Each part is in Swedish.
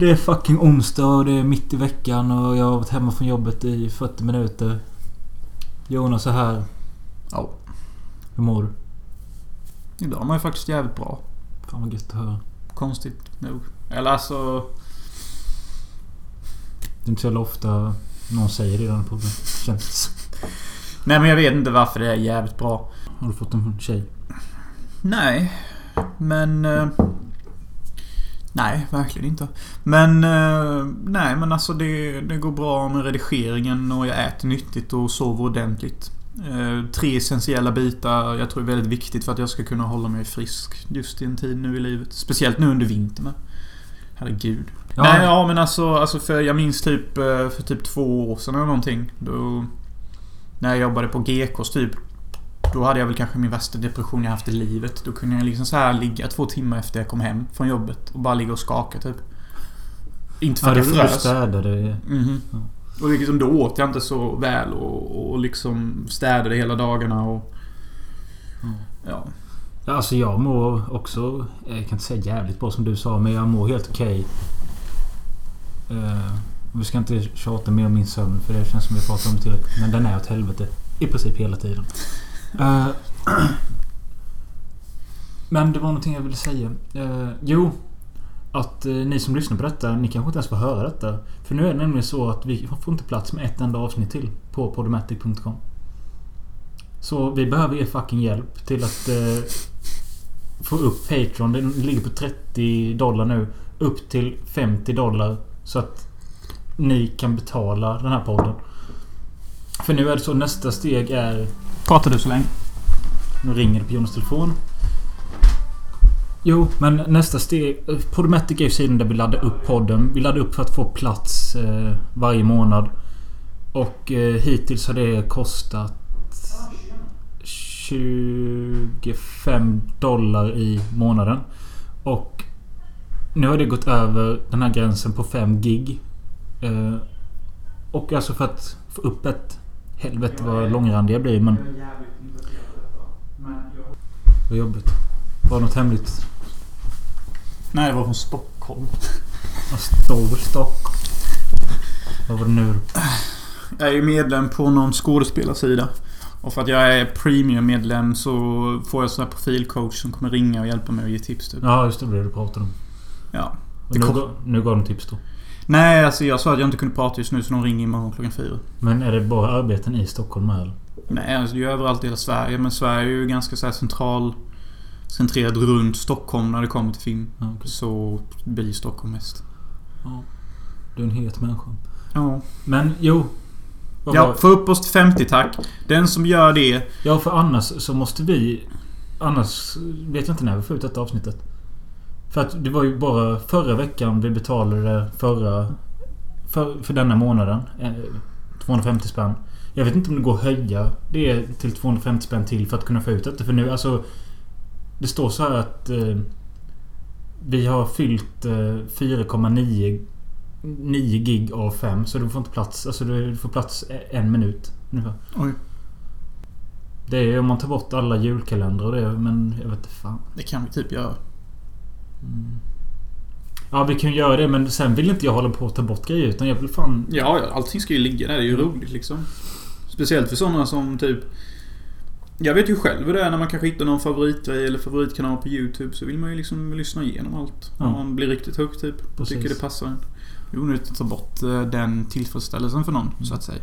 det är fucking onsdag och det är mitt i veckan och jag har varit hemma från jobbet i 40 minuter. Jonas är här. Ja. Hur mår du? Idag mår jag faktiskt jävligt bra. Fan vad gött att höra. Konstigt nog. Eller alltså... Det är inte så jävla ofta någon säger det i den här podden. Känns. Nej men jag vet inte varför det är jävligt bra. Har du fått en tjej? Nej. Men... eh, nej, verkligen inte. Men... eh, nej, men alltså det, det går bra med redigeringen och jag äter nyttigt och sover ordentligt. Eh, tre essentiella bitar jag tror är väldigt viktigt för att jag ska kunna hålla mig frisk just i en tid nu i livet. Speciellt nu under vintern. Herregud. Ja. Nej, ja men alltså, alltså för jag minns typ eh, för typ två år sedan eller någonting. Då... När jag jobbade på GKs typ. Då hade jag väl kanske min värsta depression jag haft i livet. Då kunde jag liksom så här ligga två timmar efter jag kom hem från jobbet och bara ligga och skaka typ. Inte för Ja, att jag frös. städade. Mhm. Ja. Och liksom då åt jag inte så väl och, och liksom städade hela dagarna och... Mm. Ja. Alltså jag mår också... Jag kan inte säga jävligt bra som du sa, men jag mår helt okej. Eh, vi ska inte tjata mer om min sömn för det känns som vi pratar om tillräckligt. Men den är åt helvete. I princip hela tiden. Eh, Men det var någonting jag ville säga. Eh, jo. Att eh, ni som lyssnar på detta, ni kanske inte ens får höra detta. För nu är det nämligen så att vi får inte plats med ett enda avsnitt till på podomatic.com. Så vi behöver er fucking hjälp till att eh, få upp Patreon. Den ligger på 30 dollar nu. Upp till 50 dollar. Så att ni kan betala den här podden. För nu är det så nästa steg är... Pratar du så länge? Nu ringer det på Jonas telefon. Jo, men nästa steg... Podomatic är ju sidan där vi laddar upp podden. Vi laddar upp för att få plats eh, varje månad. Och eh, hittills har det kostat 25 dollar i månaden. Och nu har det gått över den här gränsen på 5 gig. Eh, och alltså för att få upp ett... Helvete vad långrandig jag blir men... Vad jobbigt. Var det något hemligt? Nej, det var från Stockholm. Vad Stor Stockholm. Vad var det nu? Jag är ju medlem på någon skådespelarsida. Och för att jag är premium-medlem så får jag sån här profilcoach som kommer ringa och hjälpa mig och ge tips typ. Ja, just det. Det du pratade om. Ja. Nu, kom- nu gav de tips då. Nej, alltså jag sa att jag inte kunde prata just nu så de ringer imorgon klockan fyra. Men är det bara arbeten i Stockholm eller? Nej, alltså det är överallt i hela Sverige. Men Sverige är ju ganska så central... Centrerat runt Stockholm när det kommer till film. Ja, okej. Så blir Stockholm mest. ja. Du är en het människa. Ja. Men jo. Ja, få upp oss till 50 tack. Den som gör det... ja, för annars så måste vi... Annars vet jag inte när vi får ut detta avsnittet. För att det var ju bara förra veckan vi betalade förra... För, för denna månaden. Eh, 250 spänn. Jag vet inte om det går att höja det till 250 spänn till för att kunna få ut detta. För nu alltså... Det står så här att... Eh, vi har fyllt eh, 4,9 9 gig av 5. Så du får inte plats. Alltså du får plats en minut ungefär. Oj. Det är om man tar bort alla julkalendrar och det. Men jag vet inte fan. Det kan vi typ göra. Ja vi kan ju göra det men sen vill inte jag hålla på att ta bort grejer utan jag vill fan... Ja, ja, allting ska ju ligga där. Det är ju roligt liksom. Speciellt för sådana som typ... Jag vet ju själv hur det är när man kanske hittar någon favoritgrej eller favoritkanal på YouTube. Så vill man ju liksom lyssna igenom allt. Ja. Om man blir riktigt hooked typ. Och tycker det passar en. Det är onödigt att ta bort eh, den tillfredsställelsen för någon, så att säga.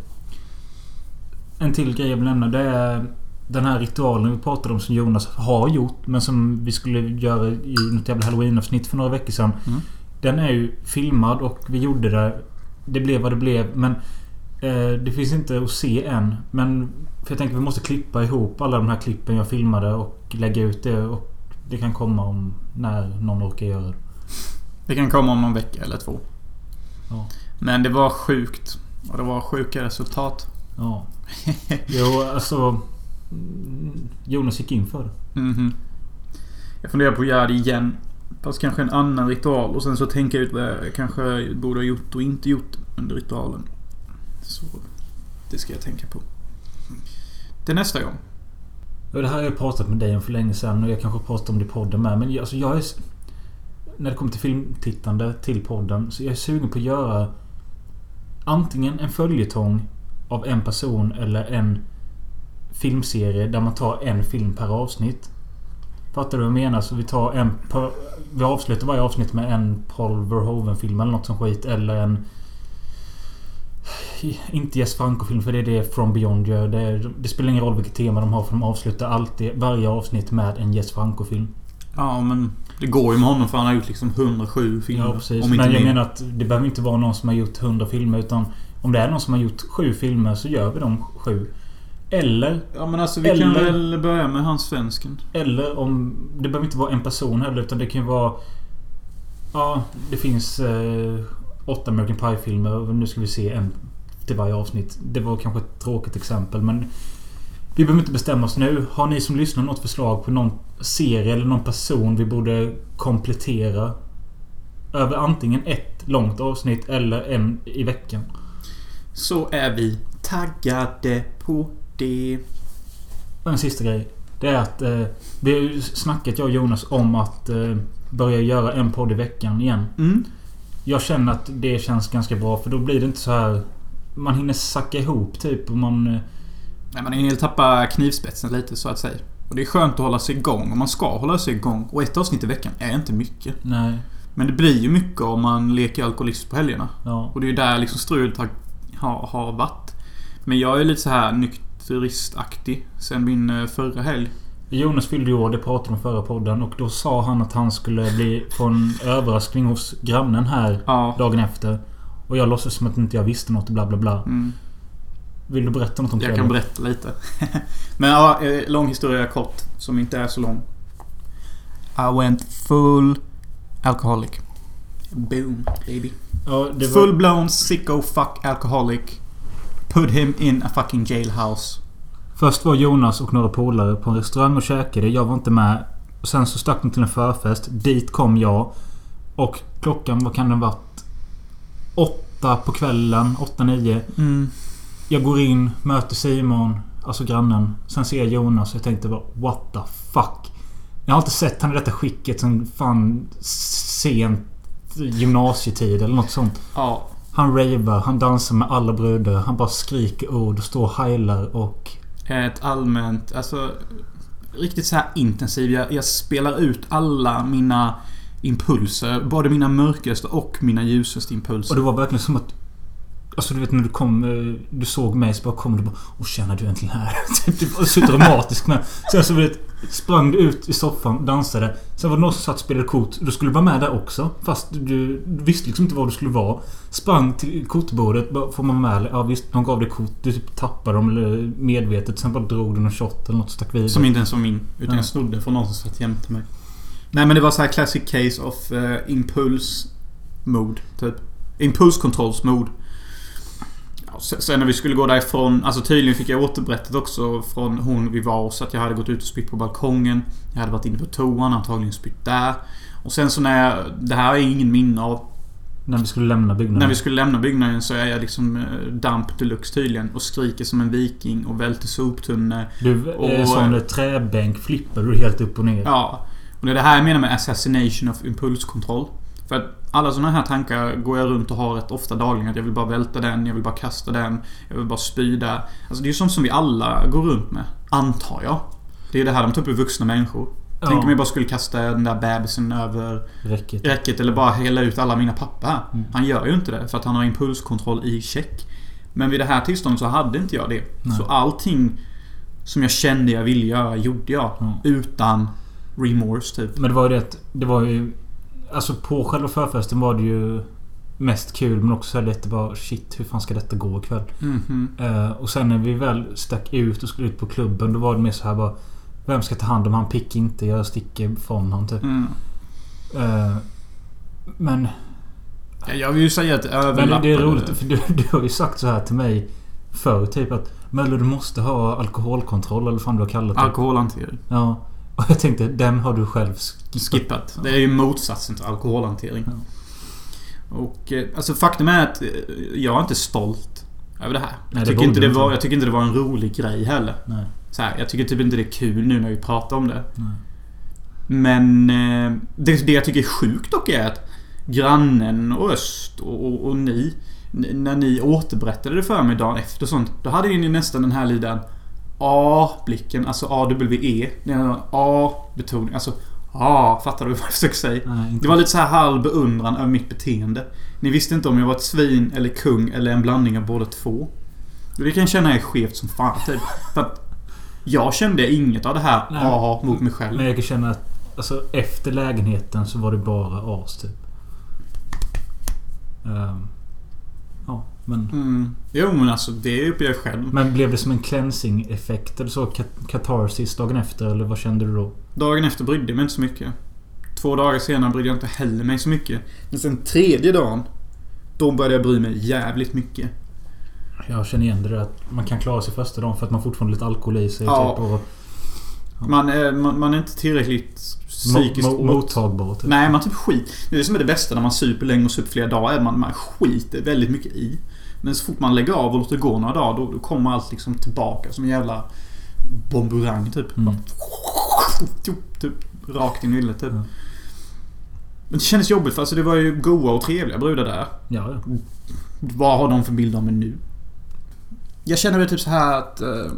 En till grej jag vill nämna det är den här ritualen vi pratade om som Jonas har gjort men som vi skulle göra i något jävla halloween-avsnitt för några veckor sedan. Mm. Den är ju filmad och vi gjorde det. Det blev vad det blev men eh, det finns inte att se än. Men för jag tänker vi måste klippa ihop alla de här klippen jag filmade och lägga ut det och det kan komma om när någon orkar göra det. Det kan komma om någon vecka eller två. Ja. Men det var sjukt. Och det var sjuka resultat. Ja. Jo, alltså... mm, Jonas gick in för det. Mhm. Jag funderar på att göra det igen. Fast kanske en annan ritual. Och sen så tänka ut vad jag kanske borde ha gjort och inte gjort under ritualen. Så det ska jag tänka på. Till nästa gång. Och det här har jag pratat med dig om för länge sedan och jag kanske pratat om det i podden med. Men jag- alltså jag är... när det kommer till filmtittande till podden. Så jag är sugen på att göra antingen en följetong av en person eller en filmserie där man tar en film per avsnitt. Fattar du vad jag menar? Så vi tar en per, Vi avslutar varje avsnitt med en Paul Verhoeven-film eller något som skit. Eller en... Inte Jess Franco-film för det är det From Beyond gör. Det, det, spelar ingen roll vilket tema de har för de avslutar alltid varje avsnitt med en Jess Franco-film. Ja, men det går ju med honom för han har gjort liksom 107 filmer. Ja, precis. Men jag mer. menar att det behöver inte vara någon som har gjort 100 filmer. Utan om det är någon som har gjort sju filmer så gör vi de sju. Eller... Ja men alltså vi eller, kan väl börja med hans svensken. Eller om... Det behöver inte vara en person heller utan det kan ju vara... Ja, det finns eh, åtta American Pie-filmer. Nu ska vi se en till varje avsnitt. Det var kanske ett tråkigt exempel men... Vi behöver inte bestämma oss nu. Har ni som lyssnar något förslag på någon serie eller någon person vi borde komplettera? Över antingen ett långt avsnitt eller en i veckan. Så är vi taggade på det. En sista grej. Det är att eh, vi har ju snackat jag och Jonas om att eh, börja göra en podd i veckan igen. Mm. Jag känner att det känns ganska bra för då blir det inte så här... Man hinner sacka ihop typ och man... Eh, Nej, man hinner tappa knivspetsen lite så att säga. Och det är skönt att hålla sig igång och man ska hålla sig igång. Och ett avsnitt i veckan är inte mycket. Nej. Men det blir ju mycket om man leker alkoholist på helgerna. Ja. Och det är ju där liksom strulet har, har, har varit. Men jag är lite så här nykter turistaktig sen min eh, förra helg. Jonas fyllde år, det pratade om förra podden. Och då sa han att han skulle bli få en överraskning hos grannen här ja. dagen efter. Och jag låtsades som att inte jag visste något bla bla bla. Mm. Vill du berätta något om Jag kan berätta lite. Men ja, eh, lång historia kort. Som inte är så lång. I went full alcoholic. Boom, baby. Ja, var... Full blown sicko fuck alcoholic. Put him in a fucking jailhouse. Först var Jonas och några polare på en restaurang och käkade. Jag var inte med. Sen så stack de till en förfest. Dit kom jag. Och klockan, vad kan den varit? Åtta på kvällen. Åtta, nio. Mm. Jag går in, möter Simon. Alltså grannen. Sen ser jag Jonas och jag tänkte bara What the fuck? Jag har inte sett han i detta skicket sen fan sent gymnasietid eller nåt sånt. Ja. Han ravar, han dansar med alla brudar. Han bara skriker ord står och heilar och... Ett allmänt... Alltså... Riktigt så här intensiv. Jag, jag spelar ut alla mina impulser. Både mina mörkaste och mina ljusaste impulser. Och det var verkligen som att Alltså du vet när du kom... Eh, du såg mig så bara kom du bara... Åh tjena du är äntligen här. det var så dramatiskt med. Sen så vet, sprang du ut i soffan, dansade. Sen var det någon som satt och spelade kort. Du skulle vara med där också. Fast du, du visste liksom inte var du skulle vara. Sprang till kortbordet. Bara, får man med Ja visst, de gav dig kort. Du typ tappade dem eller medvetet. Sen bara drog du någon shot eller något stack vidare. Som inte ens var min. Utan ja. jag snodde från någon som satt jämte mig. Nej men det var så här classic case of uh, impuls mode. Typ. Impulskontrollsmode. Sen när vi skulle gå därifrån, alltså tydligen fick jag återberättat också från hon vi var hos att jag hade gått ut och spytt på balkongen. Jag hade varit inne på toan, antagligen spytt där. Och sen så när jag... Det här jag ingen minne av. När vi skulle lämna byggnaden? När vi skulle lämna byggnaden så är jag liksom eh, damp deluxe tydligen. Och skriker som en viking och välter soptunnor. Du, och, en sån där träbänk flippar du helt upp och ner. Ja. Och det är det här jag menar med assassination of impulskontroll. För att alla sådana här tankar går jag runt och har rätt ofta dagligen. Att jag vill bara välta den, jag vill bara kasta den, jag vill bara spy där. Alltså det är ju sånt som vi alla går runt med. Antar jag. Det är det här de tar upp i vuxna människor. Ja. Tänk om jag bara skulle kasta den där bebisen över räcket. räcket eller bara hälla ut alla mina papper. Mm. Han gör ju inte det för att han har impulskontroll i check. Men vid det här tillståndet så hade inte jag det. Nej. Så allting som jag kände jag ville göra gjorde jag. Mm. Utan remorse typ. Men det var ju det Det var ju Alltså på själva förfesten var det ju mest kul men också lite bara shit hur fan ska detta gå ikväll? Mm -hmm. uh, och sen när vi väl stack ut och skulle ut på klubben då var det mer så här bara Vem ska ta hand om han? Pick inte. Jag sticker från honom typ. Mm. Uh, men... Jag vill ju säga att Men det är roligt för du, du har ju sagt så här till mig förr typ att Möller du måste ha alkoholkontroll eller vad fan du har kallat det. Alkoholhantering. Ja. Och jag tänkte, den har du själv skippat. Det är ju motsatsen till alkoholhantering. Ja. Och eh, alltså faktum är att eh, jag är inte stolt över det här. Nej, jag, tycker inte det var, jag tycker inte det var en rolig grej heller. Nej. Så här, jag tycker typ inte det är kul nu när vi pratar om det. Nej. Men eh, det, det jag tycker är sjukt dock är att grannen och Öst och, och, och ni när ni återberättade det för mig dagen efter och sånt. Då hade ni nästan den här liden A-blicken, alltså A-W-E. A-betoning, alltså A. Fattar du vad jag försöker säga? Nej. Det var lite så här halv beundran över mitt beteende. Ni visste inte om jag var ett svin eller kung eller en blandning av båda två. Det kan jag känna är skevt som fan typ. För att jag kände inget av det här Nej. A mot mig själv. Men jag kan känna att alltså, efter lägenheten så var det bara as typ. Ja, men... Mm. Jo men alltså det upplever jag själv. Men blev det som en cleansing effekt eller så? Kat- Catharsis dagen efter eller vad kände du då? Dagen efter brydde jag mig inte så mycket. Två dagar senare brydde jag inte heller mig så mycket. Men sen tredje dagen. Då började jag bry mig jävligt mycket. Jag känner igen det där att man kan klara sig första dagen för att man fortfarande har lite alkohol i sig. Ja. Typ, och Man är, man, man är inte tillräckligt psykiskt mo- mo- mottagbar. Typ. Nej, man typ skit. Det är det som är det bästa när man super länge och super flera dagar. Man, man skiter väldigt mycket i. Men så fort man lägger av och låter gå några dagar då, då kommer allt liksom tillbaka som en jävla bomberang typ. Mm. Bara, typ rakt in i nyllet typ. Ja. Men det kändes jobbigt för alltså det var ju goa och trevliga brudar där. Ja, ja. Vad har de för bild av mig nu? Jag känner väl typ så här att... Eh,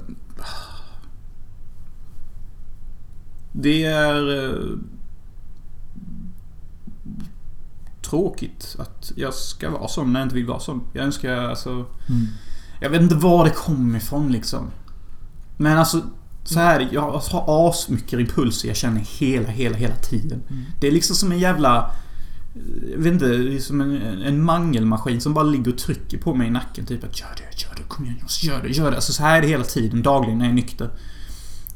det är... Eh, tråkigt att jag ska vara sån när jag inte vill vara sån. Jag önskar alltså... Mm. Jag vet inte var det kommer ifrån liksom. Men alltså... Så här, jag har asmycket impulser jag känner hela, hela, hela tiden. Mm. Det är liksom som en jävla... Jag vet inte, det är som en, en mangelmaskin som bara ligger och trycker på mig i nacken. Typ att gör det, gör det, kom igen gör det, gör det. Alltså så här är det hela tiden, dagligen när jag är nykter.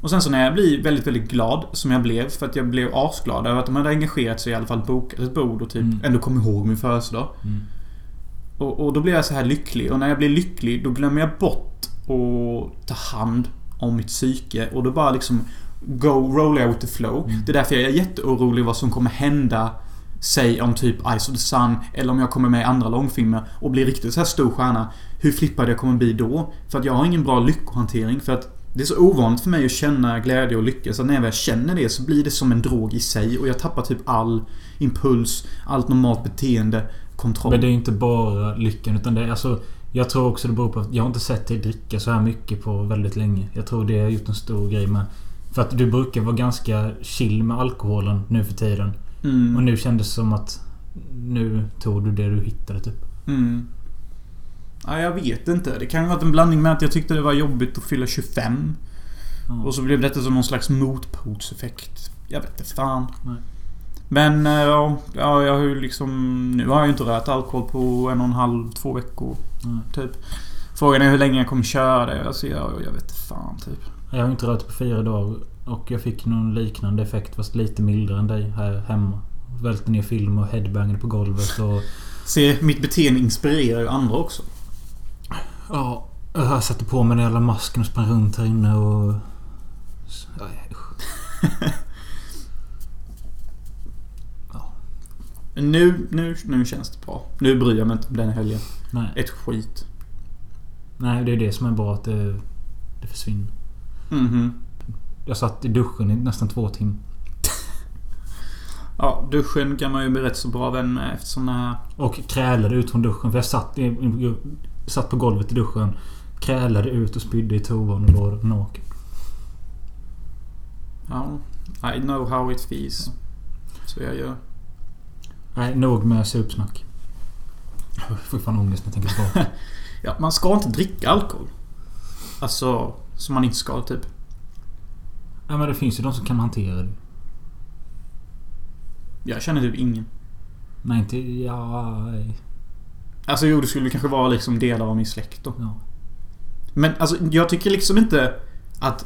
Och sen så när jag blir väldigt, väldigt glad, som jag blev, för att jag blev asglad över att de hade engagerat sig i alla fall bokat ett bord och typ Mm. ändå kom ihåg min födelsedag. Mm. Och, och då blir jag så här lycklig. Och när jag blir lycklig, då glömmer jag bort att ta hand om mitt psyke. Och då bara liksom go, roll out the flow. Mm. Det är därför jag är jätteorolig vad som kommer hända Säg om typ Ice of the Sun eller om jag kommer med i andra långfilmer och blir riktigt så här stor stjärna. Hur flippad jag kommer bli då? För att jag har ingen bra lyckohantering. För att det är så ovanligt för mig att känna glädje och lycka. Så när jag väl känner det så blir det som en drog i sig. Och jag tappar typ all impuls, allt normalt beteende, kontroll. Men det är inte bara lyckan utan det är alltså... Jag tror också det beror på att jag har inte sett dig dricka så här mycket på väldigt länge. Jag tror det har gjort en stor grej med... För att du brukar vara ganska chill med alkoholen nu för tiden. Mm. Och nu kändes det som att... Nu tog du det du hittade typ. Mm. Ja, jag vet inte. Det kan ju ha varit en blandning med att jag tyckte det var jobbigt att fylla 25. Ja. Och så blev detta som någon slags motpotseffekt. Jag vet inte fan. Nej. Men eh, ja, ja, jag har ju liksom... Nu har jag ju inte rört alkohol på en och en halv, två veckor. Nej. Typ. Frågan är hur länge jag kommer köra det. Alltså, jag, jag vet inte fan typ. Jag har inte rört på fyra dagar. Och jag fick någon liknande effekt fast lite mildare än dig här hemma. Välte ner film och headbangade på golvet och... Se, mitt beteende inspirerar ju andra också. Ja, jag satte på mig den jävla masken och sprang runt här inne och... Nej, usch. Men nu, nu, nu känns det bra. Nu bryr jag mig inte om den helgen. Nej. Ett skit. Nej, det är det som är bra att det, det försvinner. Mhm. Jag satt i duschen i nästan två timmar. Ja, duschen kan man ju bli rätt så bra vän med eftersom den här... Och krälade ut från duschen. För jag satt, i, satt på golvet i duschen. Krälade ut och spydde i toan och låg naken. Ja, I know how it feels. Så jag gör. Nej, nog med supsnack. Jag får fan ångest när jag tänker på Ja, man ska inte dricka alkohol. Alltså, som man inte ska typ. Ja men det finns ju de som kan hantera det. Jag känner typ ingen. Nej inte... Ja... Alltså jo, det skulle kanske vara liksom delar av min släkt då. Ja. Men alltså, jag tycker liksom inte att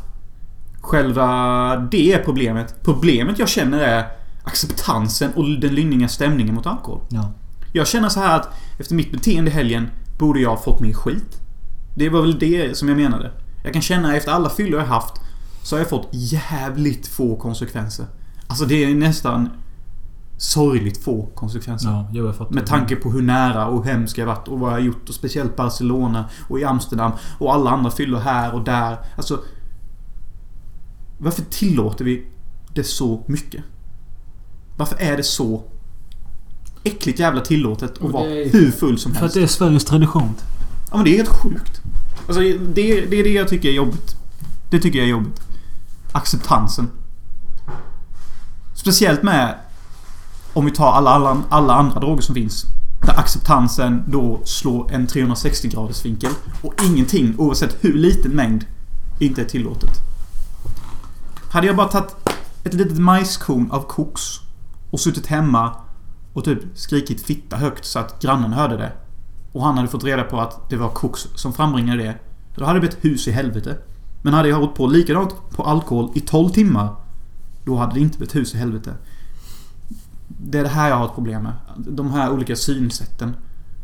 själva det är problemet. Problemet jag känner är acceptansen och den lynniga stämningen mot alkohol. ja. Jag känner så här att efter mitt beteende i helgen borde jag ha fått mer skit. Det var väl det som jag menade. Jag kan känna efter alla fyllor jag haft så har jag fått jävligt få konsekvenser. Alltså det är nästan sorgligt få konsekvenser. Ja, jag fattar. Med tanke på hur nära och hemsk jag varit och vad jag gjort. Och speciellt Barcelona och i Amsterdam och alla andra fyllor här och där. Alltså... Varför tillåter vi det så mycket? Varför är det så äckligt jävla tillåtet att vara är- hur full som För helst? att det är Sveriges tradition. Ja men det är helt sjukt. Alltså det, det är det jag tycker är jobbigt. Det tycker jag är jobbigt. Acceptansen. Speciellt med om vi tar alla, alla, alla andra droger som finns. Där acceptansen då slår en 360 graders vinkel. Och ingenting, oavsett hur liten mängd, inte är tillåtet. Hade jag bara tagit ett litet majskorn av koks och suttit hemma och typ skrikit fitta högt så att grannen hörde det. Och han hade fått reda på att det var koks som frambringade det. Då hade det blivit hus i helvete. Men hade jag hållit på likadant på alkohol i 12 timmar. Då hade det inte blivit hus i helvete. Det är det här jag har ett problem med. De här olika synsätten.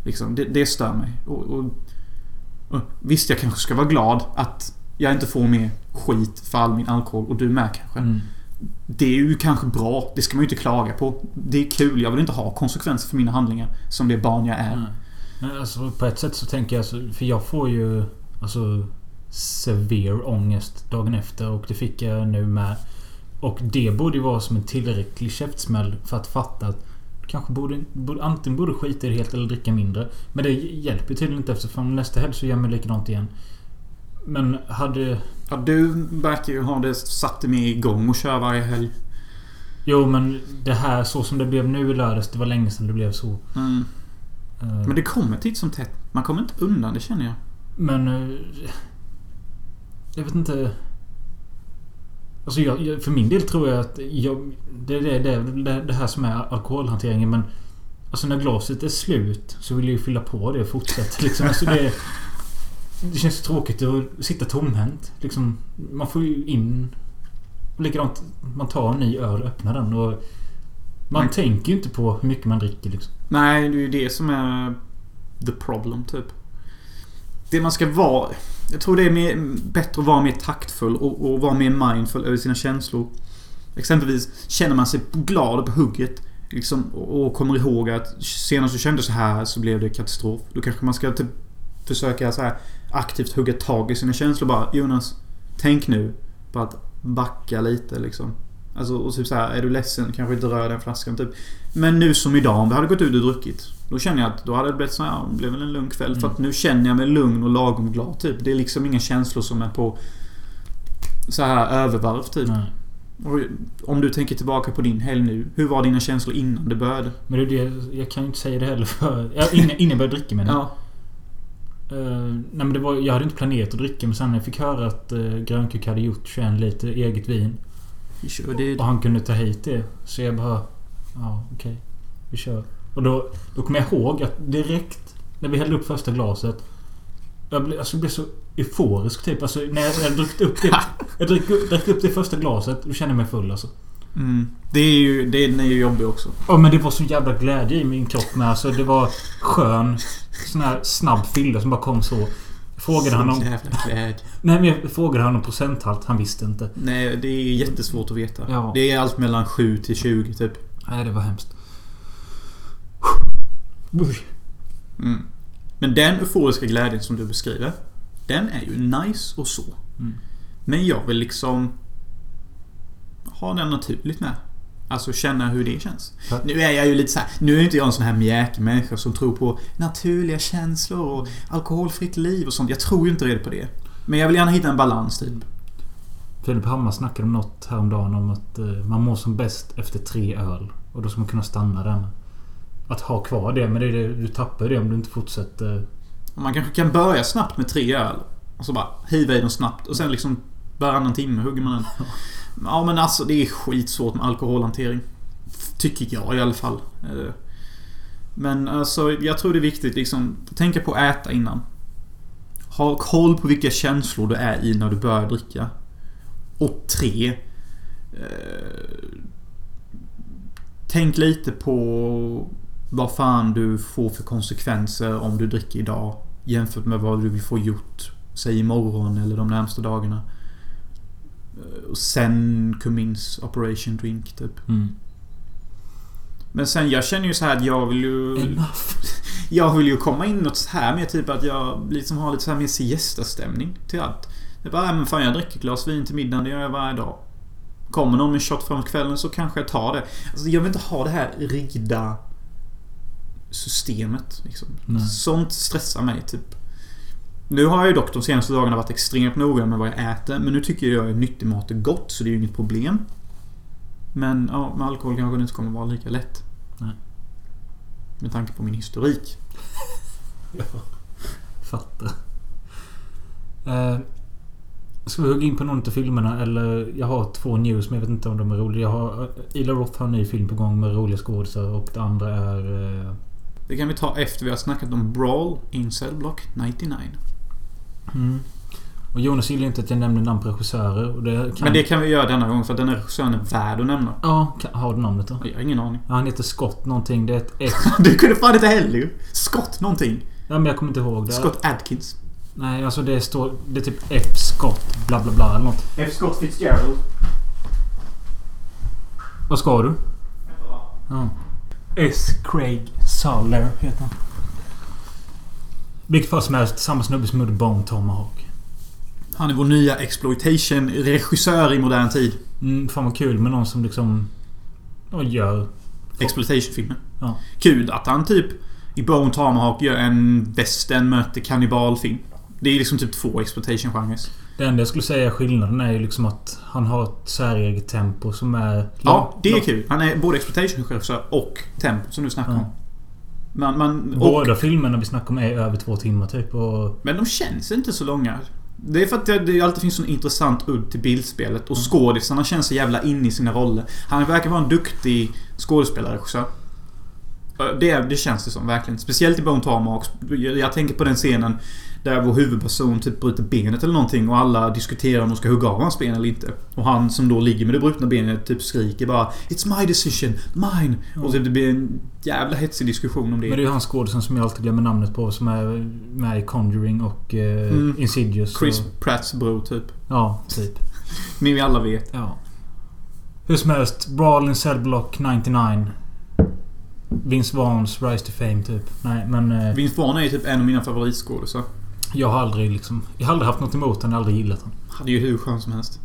Liksom, det, det stör mig. Och, och, och, visst, jag kanske ska vara glad att jag inte får mer skit för all min alkohol. Och du med kanske. Mm. Det är ju kanske bra. Det ska man ju inte klaga på. Det är kul. Jag vill inte ha konsekvenser för mina handlingar. Som det barn jag är. Nej. Men alltså på ett sätt så tänker jag För jag får ju alltså severe ångest dagen efter och det fick jag nu med. Och det borde ju vara som en tillräcklig käftsmäll för att fatta att du kanske borde, borde antingen borde skita i det helt eller dricka mindre. Men det hjälper tydligen inte eftersom nästa helg så gör man likadant igen. Men hade... Ja, du verkar ju ha det satt med igång och köra varje helg. Jo men det här så som det blev nu i lördags. Det var länge sedan det blev så. Mm. Eh, Men det kommer titt som tätt. Man kommer inte undan, det känner jag. Men... eh, Jag vet inte... Alltså jag, för min del tror jag att jag, det är det, det, det, här som är alkoholhanteringen men... Alltså när glaset är slut så vill jag ju fylla på det och fortsätta liksom. Alltså det, det känns tråkigt att sitta tomhänt. Liksom, man får ju in... Likadant, man tar en ny öl och öppnar den och... Man Nej. tänker ju inte på hur mycket man dricker liksom. Nej, det är ju det som är the problem, typ. Det man ska vara... Jag tror det är mer, bättre att vara mer taktfull och, och vara mer mindful över sina känslor. Exempelvis känner man sig glad och på hugget liksom, och, och kommer ihåg att senast du kände så här så blev det katastrof. Då kanske man ska typ försöka så här aktivt hugga tag i sina känslor bara. Jonas, tänk nu på att backa lite liksom. Alltså, och typ så här, är du ledsen kanske inte rör den flaskan typ. Men nu som idag, om vi hade gått ut och druckit. Då känner jag att då hade det blivit så här, ja, det blev väl en lugn kväll. För Mm. att nu känner jag mig lugn och lagom glad typ. Det är liksom inga känslor som är på så här övervarv typ. Nej. Och om du tänker tillbaka på din helg nu. Hur var dina känslor innan det började? Men det det, jag kan ju inte säga det heller för... Ja, innan, innan jag började dricka menar. Ja. Eh, nej men det var, jag hade inte planerat att dricka men sen när jag fick höra att uh, Grönkuk hade gjort 21 liter eget vin. Vi kör det. Och han kunde ta hit det. Så jag bara... Ja, okej. Vi kör. Och då, då kommer jag ihåg att direkt när vi hällde upp första glaset. Jag blev, alltså, jag blev så euforisk typ. Alltså när jag, jag druckit upp det. Jag drack upp det första glaset. Då kände jag mig full alltså. Mm. Det är ju, det är, den är ju jobbig också. Ja men det var så jävla glädje i min kropp med. Alltså det var skön sån här snabb fylla som bara kom så. Frågade han om... Nej men jag frågade han om procenthalt. Han visste inte. Nej, det är jättesvårt att veta. Ja. Det är allt mellan 7 till 20 typ. Nej det var hemskt. Mm. Men den euforiska glädjen som du beskriver. Den är ju nice och så. Mm. Men jag vill liksom ha den naturligt med. Alltså känna hur det känns. Ja. Nu är jag ju lite så här. Nu är inte jag en sån här mjäkig människa som tror på naturliga känslor och alkoholfritt liv och sånt. Jag tror ju inte redan på det. Men jag vill gärna hitta en balans typ. Filip Hammar snackade om något häromdagen om att eh, man mår som bäst efter tre öl. Och då ska man kunna stanna där. Att ha kvar det, men det är det, du tappar det om du inte fortsätter. Man kanske kan börja snabbt med tre öl. Och så bara hiva i dem snabbt. Och sen liksom varannan timme hugger man den. Ja men alltså det är skitsvårt med alkoholhantering. Tycker jag i alla fall. Eh, men alltså jag tror det är viktigt liksom. Tänka på att äta innan. Ha koll på vilka känslor du är i när du börjar dricka. Och tre. eh, Tänk lite på vad fan du får för konsekvenser om du dricker idag. Jämfört med vad du vill få gjort. Säg imorgon eller de närmsta dagarna. Eh, Och sen Cummins Operation Drink typ. Mm. Men sen jag känner ju så här att jag vill ju... Enough. Jag vill ju komma in något så här med typ att jag liksom har lite så här mer siesta-stämning till allt. Det är bara, "Nej, men fan jag dricker glas vin till middagen, det gör jag varje dag. Kommer någon med shot framåt kvällen så kanske jag tar det. Alltså, jag vill inte ha det här rigida systemet. Liksom. Sånt stressar mig, typ. Nu har jag ju dock de senaste dagarna varit extremt noga med vad jag äter. Men nu tycker jag att nyttig mat är gott, så det är ju inget problem. Men ja, med alkohol kanske det inte kommer vara lika lätt. Nej. Med tanke på min historik. Fattar. Eh, ska vi hugga in på någon av filmerna eller? Jag har två news men jag vet inte om de är roliga. Jag har... eh, Ila Roth har en ny film på gång med roliga skådisar och det andra är... Eh, Det kan vi ta efter vi har snackat om Brawl in Cell Block 99. Mm. Och Jonas gillar inte att jag nämner namn på regissörer och det kan... Men det kan vi göra denna gång för att den här regissören är värd att nämna. Ja, har du namnet då? Jag har ingen aning. Ja, han heter Scott någonting. Det är ett F. Du kunde fan inte heller ju. Scott någonting. Ja, men jag kommer inte ihåg det. Scott Adkins. Nej, alltså det står... Det är typ F. Scott bla bla bla eller något. F. Scott Fitzgerald. Vad ska du? Ja. S. Craig Suller heter han. Vilket fall som helst, samma snubbe som gjorde Bone Tomahawk. Han är vår nya exploitation-regissör i modern tid. Mm, fan vad kul med någon som liksom... Ja, gör... Exploitation-filmer. Ja. Kul att han typ i Bone Tomahawk gör en western möter kannibalfilm. Det är liksom typ två exploitation-genrer. Det enda jag skulle säga skillnaden är ju liksom att han har ett säreget tempo som är... Ja, det är kul. Han är både exploitation-regissör och tempo som du snackar Ja. om. Man, man, och, Båda filmerna vi snackar om är över två timmar typ och... men de känns inte så långa. Det är för att det, det alltid finns en intressant udd till bildspelet och Mm. skådisarna känns så jävla inne i sina roller. Han verkar vara en duktig skådespelare också. Det, det känns det som, verkligen. Speciellt i Bone. Jag, jag tänker på den scenen där vår huvudperson typ bryter benet eller någonting och alla diskuterar om de ska hugga av hans ben eller inte. Och han som då ligger med det brutna benet typ skriker bara It's my decision, mine! Och typ det blir en jävla hetsig diskussion om det. Men det är ju han skådisen som jag alltid glömmer namnet på som är med i Conjuring och eh, Mm. Insidious. Chris Och, Pratts bror typ. ja, typ. Ni vi alla vet. Ja. Hur som helst. Brawl in Cell Block 99. Vince Vaughns Rise to Fame typ. Nej men... Eh, Vince Vaughn är typ en av mina favoritskådisar. Jag har aldrig liksom... Jag har aldrig haft något emot har aldrig gillat honom. Han är ju hur skön som helst.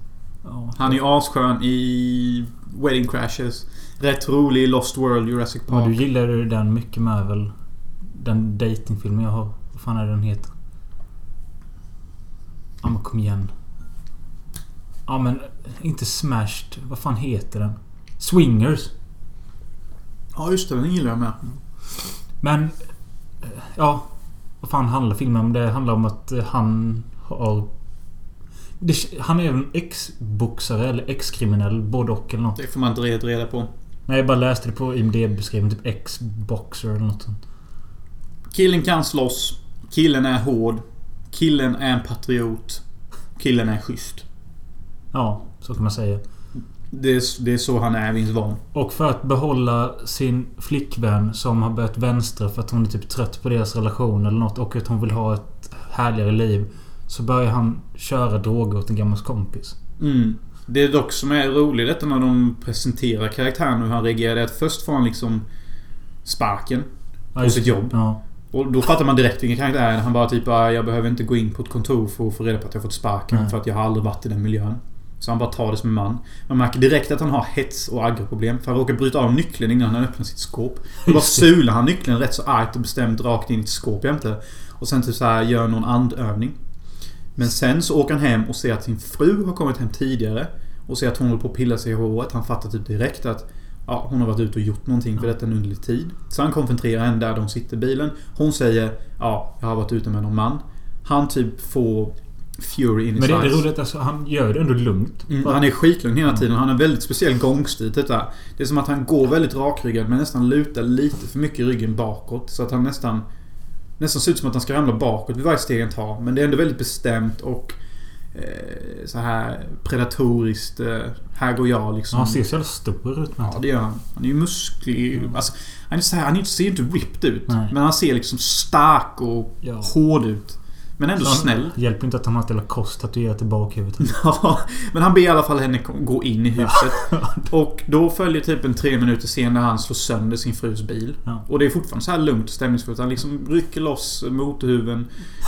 Ja. Han är ju asskön i Wedding Crashes. Rätt rolig i Lost World, Jurassic Ja, du Park. gillar ju den mycket med väl? Den datingfilmen jag har. Vad fan är den heter? Ja men kom igen. Ja men... Inte Smashed. Vad fan heter den? Swingers. Ja, just det. Den gillar jag med. Men... Ja. Vad fan handlar filmen om? Det handlar om att eh, han har... Det, han är en ex-boxare eller ex-kriminell. Både och eller något. Det får man inte reda, reda på. Nej, jag bara läste det på IMDB-beskrivningen. Typ ex-boxer eller något sånt. Killen kan slåss. Killen är hård. Killen är en patriot. Killen är schysst. Ja, så kan man säga. Det är, det är så han är, Vince Vaughn. Och för att behålla sin flickvän som har börjat vänstra för att hon är typ trött på deras relation eller något och att hon vill ha ett härligare liv. Så börjar han köra droger åt en gammal kompis. Mm. Det är dock som är roligt detta när de presenterar karaktären och hur han reagerar. Att först får han liksom sparken. Ja, På just sitt jobb. Ja. Och då fattar man direkt vilken karaktär. Han bara typ "Ah, jag behöver inte gå in på ett kontor för att få reda på att jag fått sparken. Nej. För att jag har aldrig varit i den miljön. Så han bara tar det som en man. Man märker direkt att han har hets och aggreproblem. För han råkar bryta av nyckeln innan han öppnar sitt skåp. Då bara sular han nyckeln rätt så argt och bestämt rakt in i ett skåp jämte. Och sen typ så här gör någon andövning. Men sen så åker han hem och ser att sin fru har kommit hem tidigare. Och ser att hon håller på att pilla sig i håret. Han fattar typ direkt att Ja, hon har varit ute och gjort någonting för detta en underlig tid. Så han konfronterar henne där de sitter i bilen. Hon säger Ja, jag har varit ute med någon man. Han typ får Fury in his Men det är eyes. roligt att alltså, han gör det ändå lugnt. Mm, han är skitlugn hela tiden. Han har en väldigt speciell gångstil. Detta. Det är som att han går väldigt rakryggad men nästan lutar lite för mycket ryggen bakåt. Så att han nästan... Nästan ser ut som att han ska ramla bakåt vid varje steg han tar. Men det är ändå väldigt bestämt och... Eh, så här predatoriskt. Eh, här går jag liksom. Han ser så jävla stor ut. Ja, det gör han. Han är ju musklig. Alltså, han, är så här, han ser ju inte ripped ut. Nej. Men han ser liksom stark och Ja. hård ut. Men ändå Så snäll. Hjälper inte att han har ett jävla kors tatuerat i bakhuvudet. Ja, men han ber i alla fall henne gå in i huset. Och då följer typ en tre minuter sen när han slår sönder sin frus bil. Ja. Och det är fortfarande så här lugnt och stämningsfullt. Han liksom rycker loss motorhuven,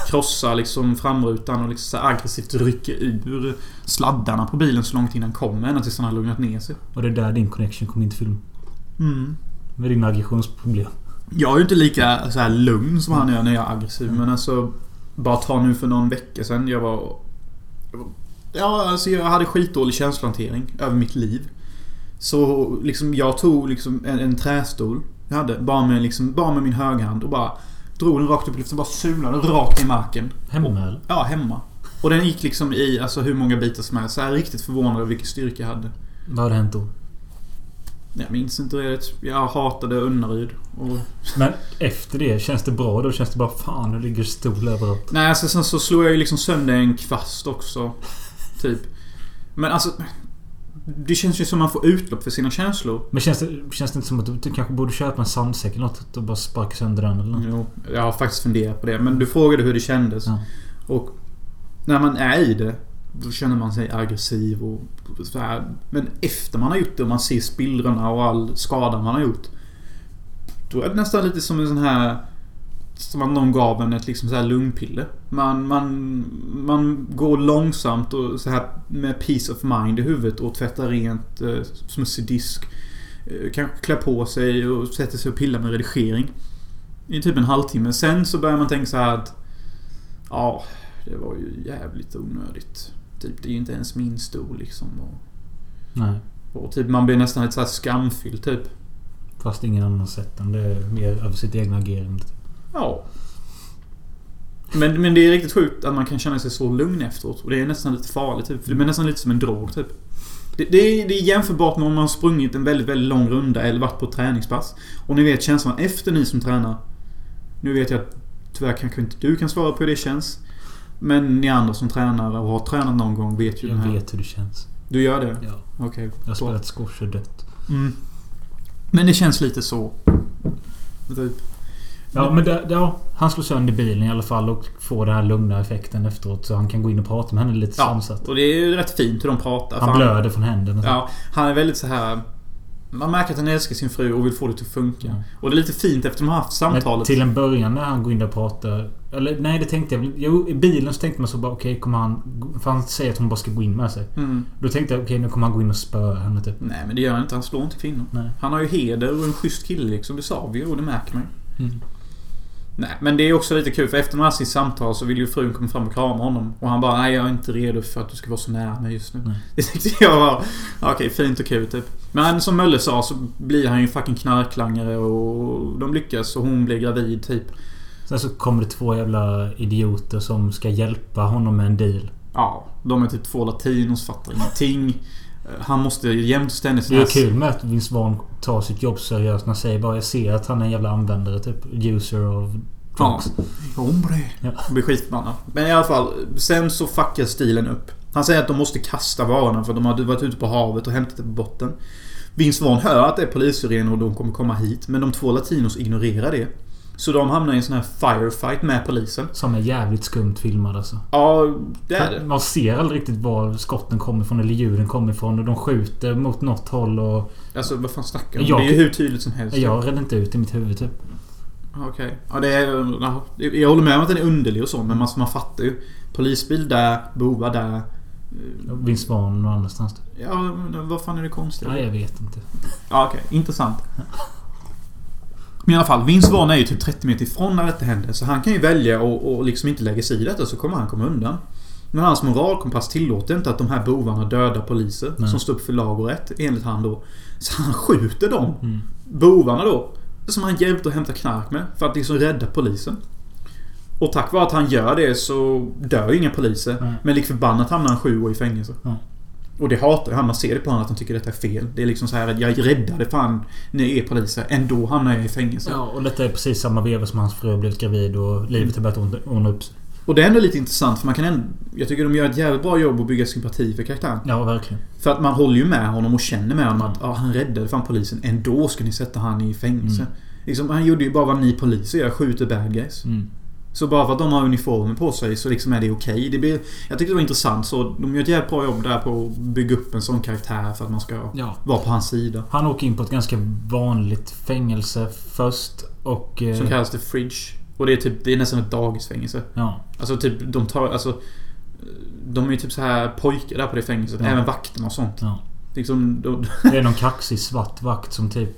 krossar liksom framrutan och liksom aggressivt rycker ur sladdarna på bilen så långt innan kommer. Ända tills han har lugnat ner sig. Och det är där din connection kom in till film. Mm. Med dina aggressionsproblem. Jag är ju inte lika så här lugn som han är när jag är aggressiv. Men alltså... Bara ta nu för någon vecka sedan. Jag var... Ja, alltså jag hade skitdålig känslohantering över mitt liv. Så liksom jag tog liksom en, en trästol. Jag hade. Bara med, liksom, bara med min högerhand och bara drog den rakt upp i luften. Bara sulade rakt i marken. Hemma eller? Ja, hemma. Och den gick liksom i alltså hur många bitar som helst. Så jag är riktigt förvånad över vilken styrka jag hade. Vad hade hänt då? Jag minns inte det. Jag hatade Unnaryd. Och Men efter det, känns det bra då? Känns det bara fan, nu ligger stol överallt. Nej, alltså sen så slog jag ju liksom sönder en kvast också. Typ. Men alltså... Det känns ju som man får utlopp för sina känslor. Men känns det, känns det inte som att du, du kanske borde köpa en sandsäck eller något och bara sparka sönder den eller något? Jo, jag har faktiskt funderat på det. Men du frågade hur det kändes. Ja. Och när man är i det, då känner man sig aggressiv och så här. Men efter man har gjort det och man ser spillrorna och all skada man har gjort. Då är det nästan lite som en sån här... Som att någon gav en ett liksom så här lugnpiller. Man, man, man går långsamt och så här med peace of mind i huvudet och tvättar rent eh, smutsig disk. Eh, kanske klär på sig och sätter sig och pillar med redigering. I typ en halvtimme. Sen så börjar man tänka så här att... Ja, det var ju jävligt onödigt. Typ, det är ju inte ens min stol liksom. Och, Nej. och typ man blir nästan lite så här skamfylld typ. Fast ingen annan sett den. Det är mer över sitt egna agerande. Ja. Men, men det är riktigt sjukt att man kan känna sig så lugn efteråt. Och det är nästan lite farligt typ. För det är nästan lite som en drog typ. Det, det, är, det är jämförbart med om man har sprungit en väldigt, väldigt lång runda eller varit på ett träningspass. Och ni vet känslan efter ni som tränar. Nu vet jag att tyvärr kanske inte du kan svara på hur det känns. Men ni andra som tränar och har tränat någon gång vet ju den Jag här. vet hur det känns. Du gör det? Ja. Okej. Jag har spelat squash och dött. Mm. Men det känns lite så. Typ. Ja, men det, ja, han slår sönder bilen i alla fall och får den här lugna effekten efteråt. Så han kan gå in och prata med henne lite Ja, sansat. och det är ju rätt fint hur de pratar. Han För blöder från händerna. Ja, han är väldigt så här. Man märker att han älskar sin fru och vill få det att funka. Ja. Och det är lite fint efter de har haft Men samtalet. till en början när han går in där och pratar. Eller nej, det tänkte jag. Jo, i bilen så tänkte man så bara okej, kommer han... För han säger att hon bara ska gå in med sig. Mm. Då tänkte jag okej, nu kommer han gå in och spöa henne typ. Nej, men det gör han inte. Han slår inte kvinnor. Nej. Han har ju heder och en schysst kille liksom. Det sa vi ju och det märker man ju. Mm. Nej, men det är också lite kul för efter några sitt samtal så vill ju frun komma fram och krama honom. Och han bara Nej, jag är inte redo för att du ska vara så nära mig just nu. Nej. Det tyckte jag var... Okej, fint och kul typ. Men som Mölle sa så blir han ju fucking knarklangare och de lyckas och hon blir gravid typ. Sen så kommer det två jävla idioter som ska hjälpa honom med en deal. Ja, de är typ två latinos, fattar ingenting. Eh, Han måste jämt ständigt Det är kul med att Vince Vaughn tar sitt jobb seriöst. Han säger bara jag ser att han är en jävla användare typ. User of Ja. drugs. Hombre. Ja. Blir skitförbannad. Men i alla fall, sen så fuckar stilen upp. Han säger att de måste kasta varorna för de har varit ute på havet och hämtat det på botten. Vince Vaughn hör att det är polissirener och de kommer komma hit. Men de två latinos ignorerar det. Så de hamnar i en sån här firefight med polisen. Som är jävligt skumt filmad alltså. Ja, det är det. Man ser aldrig riktigt var skotten kommer ifrån eller ljuden kommer ifrån. Och de skjuter mot något håll och... Alltså vad fan snackar du om? Jag- Det är ju hur tydligt som helst. Jag redde inte ut i mitt huvud typ. Okej. Ja, det är... ja, Jag håller med om att den är underlig och så, men man, man fattar ju. Polisbil där, bovar där. Vince Vaughn någon annanstans typ. Ja, vad fan är det konstigt? Nej, jag vet inte. Ja, okej. Intressant. Men i alla fall, Vince Vaughn är ju typ 30 meter ifrån när detta händer. Så han kan ju välja och, och liksom inte lägga sig i detta så kommer han komma undan. Men hans moralkompass tillåter inte att de här bovarna dödar poliser Nej. som står upp för lag och rätt, enligt han då. Så han skjuter dem. Mm. Bovarna då. Som han hjälpte att hämta knark med. För att liksom rädda polisen. Och tack vare att han gör det så dör ju inga poliser. Nej. Men lik förbannat hamnar han sju år i fängelse. Ja. Och det hatar han. Man ser det på honom att han tycker detta är fel. Det är liksom så här att jag räddade fan ni är poliser. Ändå hamnar jag i fängelse. Ja, och detta är precis samma veva som hans fru har blivit gravid och livet har börjat ordna- upp sig. Och det är ändå lite intressant för man kan ändå... Jag tycker de gör ett jävligt bra jobb att bygga sympati för karaktären. Ja, verkligen. För att man håller ju med honom och känner med honom att ja, han räddade fan polisen. Ändå ska ni sätta han i fängelse. Mm. Liksom, han gjorde ju bara vad ni poliser gör. Skjuter bad guys. Mm. Så bara för att de har uniformer på sig så liksom är det okej. Det blir, jag tyckte det var intressant. Så de gör ett jävligt bra jobb där på att bygga upp en sån karaktär för att man ska Ja. vara på hans sida. Han åker in på ett ganska vanligt fängelse först. Och... eh, Som kallas det Fridge. Och det är typ, det är nästan ett dagisfängelse. Ja. Alltså typ, de tar, alltså... De är ju typ så här pojkar där på det fängelset. Ja. Även vakterna och sånt. ja. Liksom, de, Det är någon kaxig svart vakt som typ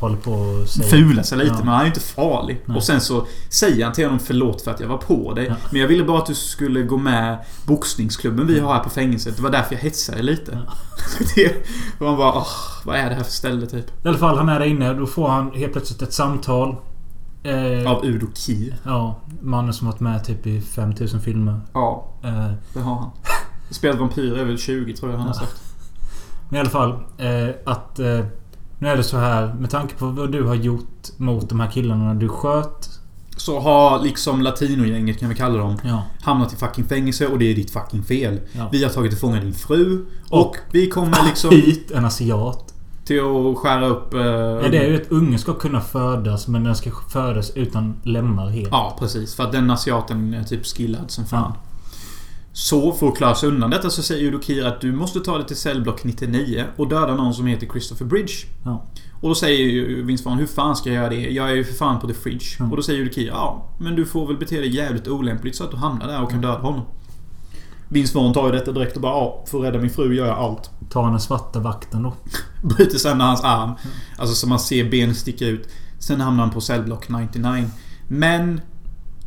håller på och säger... Fula sig lite, Ja. men han är ju inte farlig. Nej. Och sen så säger han till honom förlåt för att jag var på dig. Ja. Men jag ville bara att du skulle gå med boxningsklubben vi har här på fängelset. Det var därför jag hetsade lite. det, och man bara, åh, vad är det här för ställe typ? I alla fall, han är där inne. Då får han helt plötsligt ett samtal. Eh, Av Udo Kier. Ja. Mannen som varit med typ i 5000 filmer. Ja, Eh, det har han. Spelat vampyr är väl 20 tror jag han har Ja. sagt. men i alla fall. Eh, att... Nu är det så här. Med tanke på vad du har gjort mot de här killarna när du sköt. Så har liksom latinogänget kan vi kalla dem Ja. hamnat i fucking fängelse och det är ditt fucking fel. ja. Vi har tagit ifrån din fru och, Och- vi kommer liksom Hit en asiat. till att skära upp... Eh, Ja, det är ju att ungen ska kunna födas men den ska födas utan lemmar helt. Ja, precis. För att den asiaten är typ skillad som fan. Ja. Så för att klara sig undan detta så säger Udo Kier att du måste ta dig till cellblock 99 och döda någon som heter Christopher Bridge. Ja. Och då säger ju Vince Vaughn, hur fan ska jag göra det? Jag är ju för fan på The Fridge. Mm. Och då säger Udo Kier, ja, men du får väl bete dig jävligt olämpligt så att du hamnar där och kan döda honom. Vince Vaughn tar ju detta direkt och bara, ja, för att rädda min fru gör jag allt. Ta den svarta vakten då. Bryter sönder hans arm. Alltså så man ser benet sticka ut. Sen hamnar han på cellblock 99. Men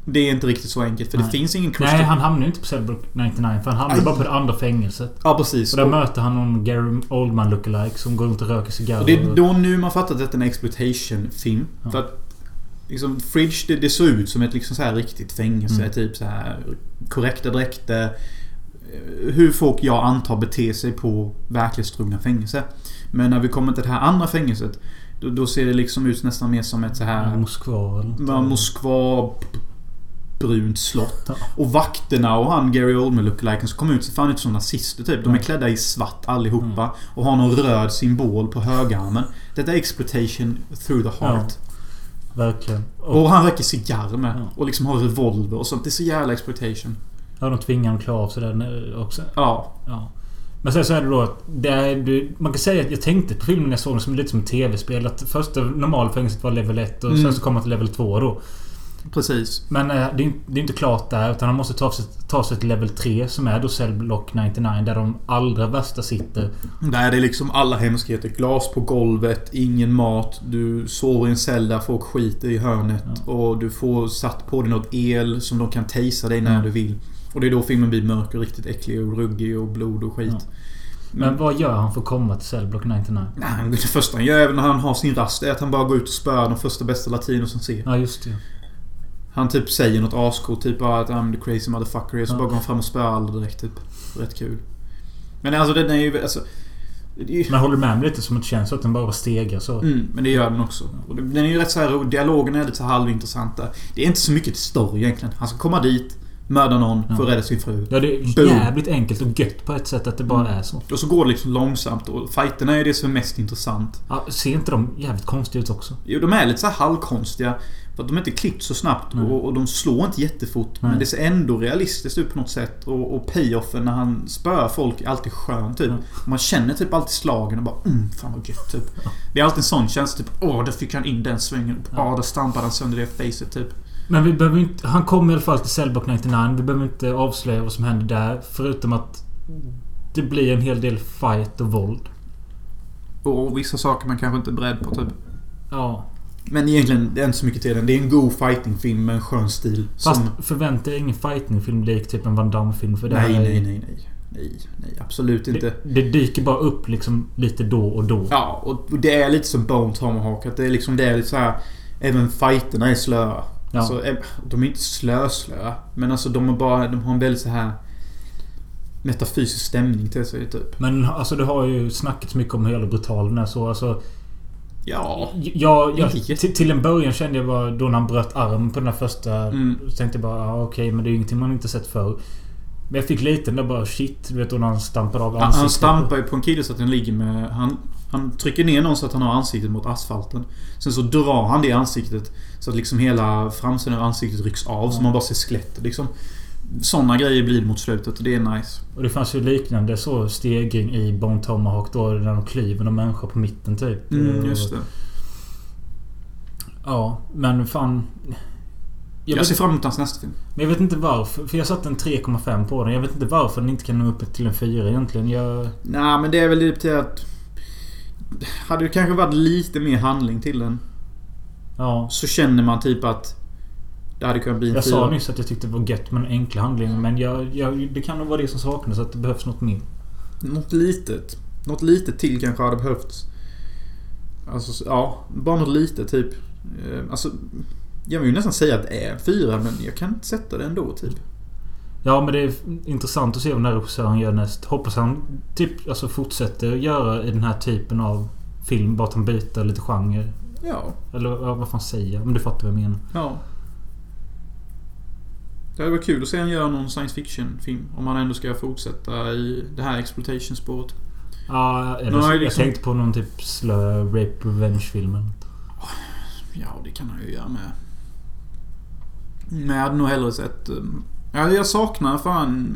det är inte riktigt så enkelt för Nej. det finns ingen Christopher... Nej, han hamnar ju inte på Cellblock 99 för han hamnar Aj. bara på det andra fängelset. Ja, precis. Och där Och- möter han någon Gary Oldman lookalike som går runt och röker cigarrer. Och det är då nu man fattar att detta är en exploitation-film. Ja. För att liksom, Fridge, det, det såg ut som ett liksom så här riktigt fängelse. Mm. Typ så här korrekta dräkter. eh, Hur folk jag antar beter sig på verklighetstrogna fängelse. Men när vi kommer till det här andra fängelset. Då, då ser det liksom ut nästan mer som ett så här... Moskva eller något. Moskva brunt slott. Ja. Och vakterna och han Gary Oldman lookaliken som kom ut ser fan ut som nazister typ. De är Ja. klädda i svart allihopa. Mm. Och har någon röd symbol på högerarmen. Detta är exploitation through the heart. Verkligen. Och, Och han röker cigarr med. Ja. Och liksom har revolver och sånt. Det är så jävla exploitation. ja, de tvingar honom klä av sig där också. Ja. Ja. Men sen så är det då att det är, Man kan säga att jag tänkte på filmen när jag såg den som lite som ett tv-spel. Att första normala fängelset var level 1 och Mm. sen så kom man till level 2 då. Precis. Men eh, det är, det är inte klart där utan han måste ta sig, ta sig till level 3 som är då Cellblock 99 där de allra värsta sitter. Där är det liksom alla hemskheter. Glas på golvet, ingen mat. Du sover i en cell där folk skiter i hörnet. Ja. Och du får satt på dig något el som de kan tejsa dig när Mm. du vill. Och det är då filmen blir mörk och riktigt äcklig och ruggig och blod och skit. Ja. Men vad gör han för att komma till Cellblock 99? Nej, han- det första han gör även när han har sin rast är att han bara går ut och spöar de första bästa latinos som ser. Ja, just det. Han typ säger något ascoolt. Typ bara att I'm the crazy motherfucker. Så Ja. bara går han fram och spöar alla direkt typ. Rätt kul. Men alltså den är ju... Alltså, det är ju Men håller du med mig lite som att det känns att den bara stegar så? Mm, men det gör den också. Och den är ju rätt så här. Dialogen är lite så halvintressanta. Det är inte så mycket story egentligen. Han ska komma dit, mörda någon Ja. för att rädda sin fru. Ja, det är Boom. jävligt enkelt och gött på ett sätt att det bara Mm. är så. Och så går det liksom långsamt och fighterna är det som är mest intressant. Ja, ser inte de jävligt konstiga ut också? Jo, de är lite så här halvkonstiga. För att de är inte klippt så snabbt Nej. och, och de slår inte jättefort. Nej. Men det ser ändå realistiskt ut på något sätt. Och, och payoffen när han spöar folk är alltid skön typ. Ja. Man känner typ alltid slagen och bara mm, fan vad gött typ. Det är alltid en sån känsla typ åh, där fick han in den svängen. Åh, Ja. där stampade han sönder det facet typ. Men vi behöver inte... Han kommer i alla fall till Cellblock 99. Vi behöver inte avslöja vad som händer där. Förutom att det blir en hel del fight och våld. Och, och vissa saker man kanske inte är beredd på typ. Ja. Men egentligen, det är inte så mycket till den. Det är en god fightingfilm med en skön stil. Fast som... förvänta dig ingen fightingfilm lik typ en Van Damme-film. För det Nej, är- nej, nej, nej. Nej, nej. Absolut inte. Det, det dyker bara upp liksom lite då och då. Ja, och och det är lite som Bone Tomahawk. Att det är liksom det är lite så här. Även fighterna är slöa. Ja. Alltså, eh, de är inte slö-slöa. Men alltså de har bara... De har en väldigt så här... Metafysisk stämning till sig typ. Men alltså det har ju snackats mycket om hur jävla brutal den är så. Alltså, Ja. jag, jag, till, till en början kände jag bara då när han bröt arm på den här första... Mm. Så tänkte jag bara ja, okej men det är ju ingenting man inte sett förr. Men jag fick lite den där bara shit. Du vet då när han stampar av ansiktet. han stampar ju på en kille så att den ligger med... Han, han trycker ner någon så att han har ansiktet mot asfalten. Sen så drar han det ansiktet så att liksom hela framsidan av ansiktet rycks av så Ja. man bara ser skelettet liksom. Sådana grejer blir mot slutet och det är nice. Och det fanns ju liknande så stegring i Bone Tomahawk då när de klyver någon människa på mitten typ. Mm, Eh, just det. Ja, men fan... Jag, Jag, ser fram emot hans nästa film. men jag vet inte varför. För jag satte en 3,5 på den. Jag vet inte varför den inte kan nå upp till en 4 egentligen. Jag... Nej men det är väl lite till att... Hade det kanske varit lite mer handling till den. Ja. Så känner man typ att... Det hade kunnat bli en Jag fyra. sa nyss att jag tyckte det var gött med den enkla handlingen. Men jag, jag, det kan nog vara det som saknas. Att det behövs något mer. Något litet. Något litet till kanske hade behövts. Alltså, ja. Bara något litet typ. Eh, Alltså... Jag vill ju nästan säga att det är en fyra men jag kan inte sätta det ändå typ. Ja men det är intressant att se vad den här regissören gör näst. Hoppas han typ alltså fortsätter göra i den här typen av film. Bara att han byter lite genre. Ja. Eller vad fan säger jag? Men du fattar vad jag menar. Ja. Det hade varit kul att se han göra någon science fiction-film. Om han ändå ska fortsätta i det här exploitation-spåret. Ja, eller, jag liksom- tänkte på någon typ slö rape revenge-filmen. Ja, det kan han ju göra med. Men jag hade nog hellre sett... um, Ja, jag saknar fan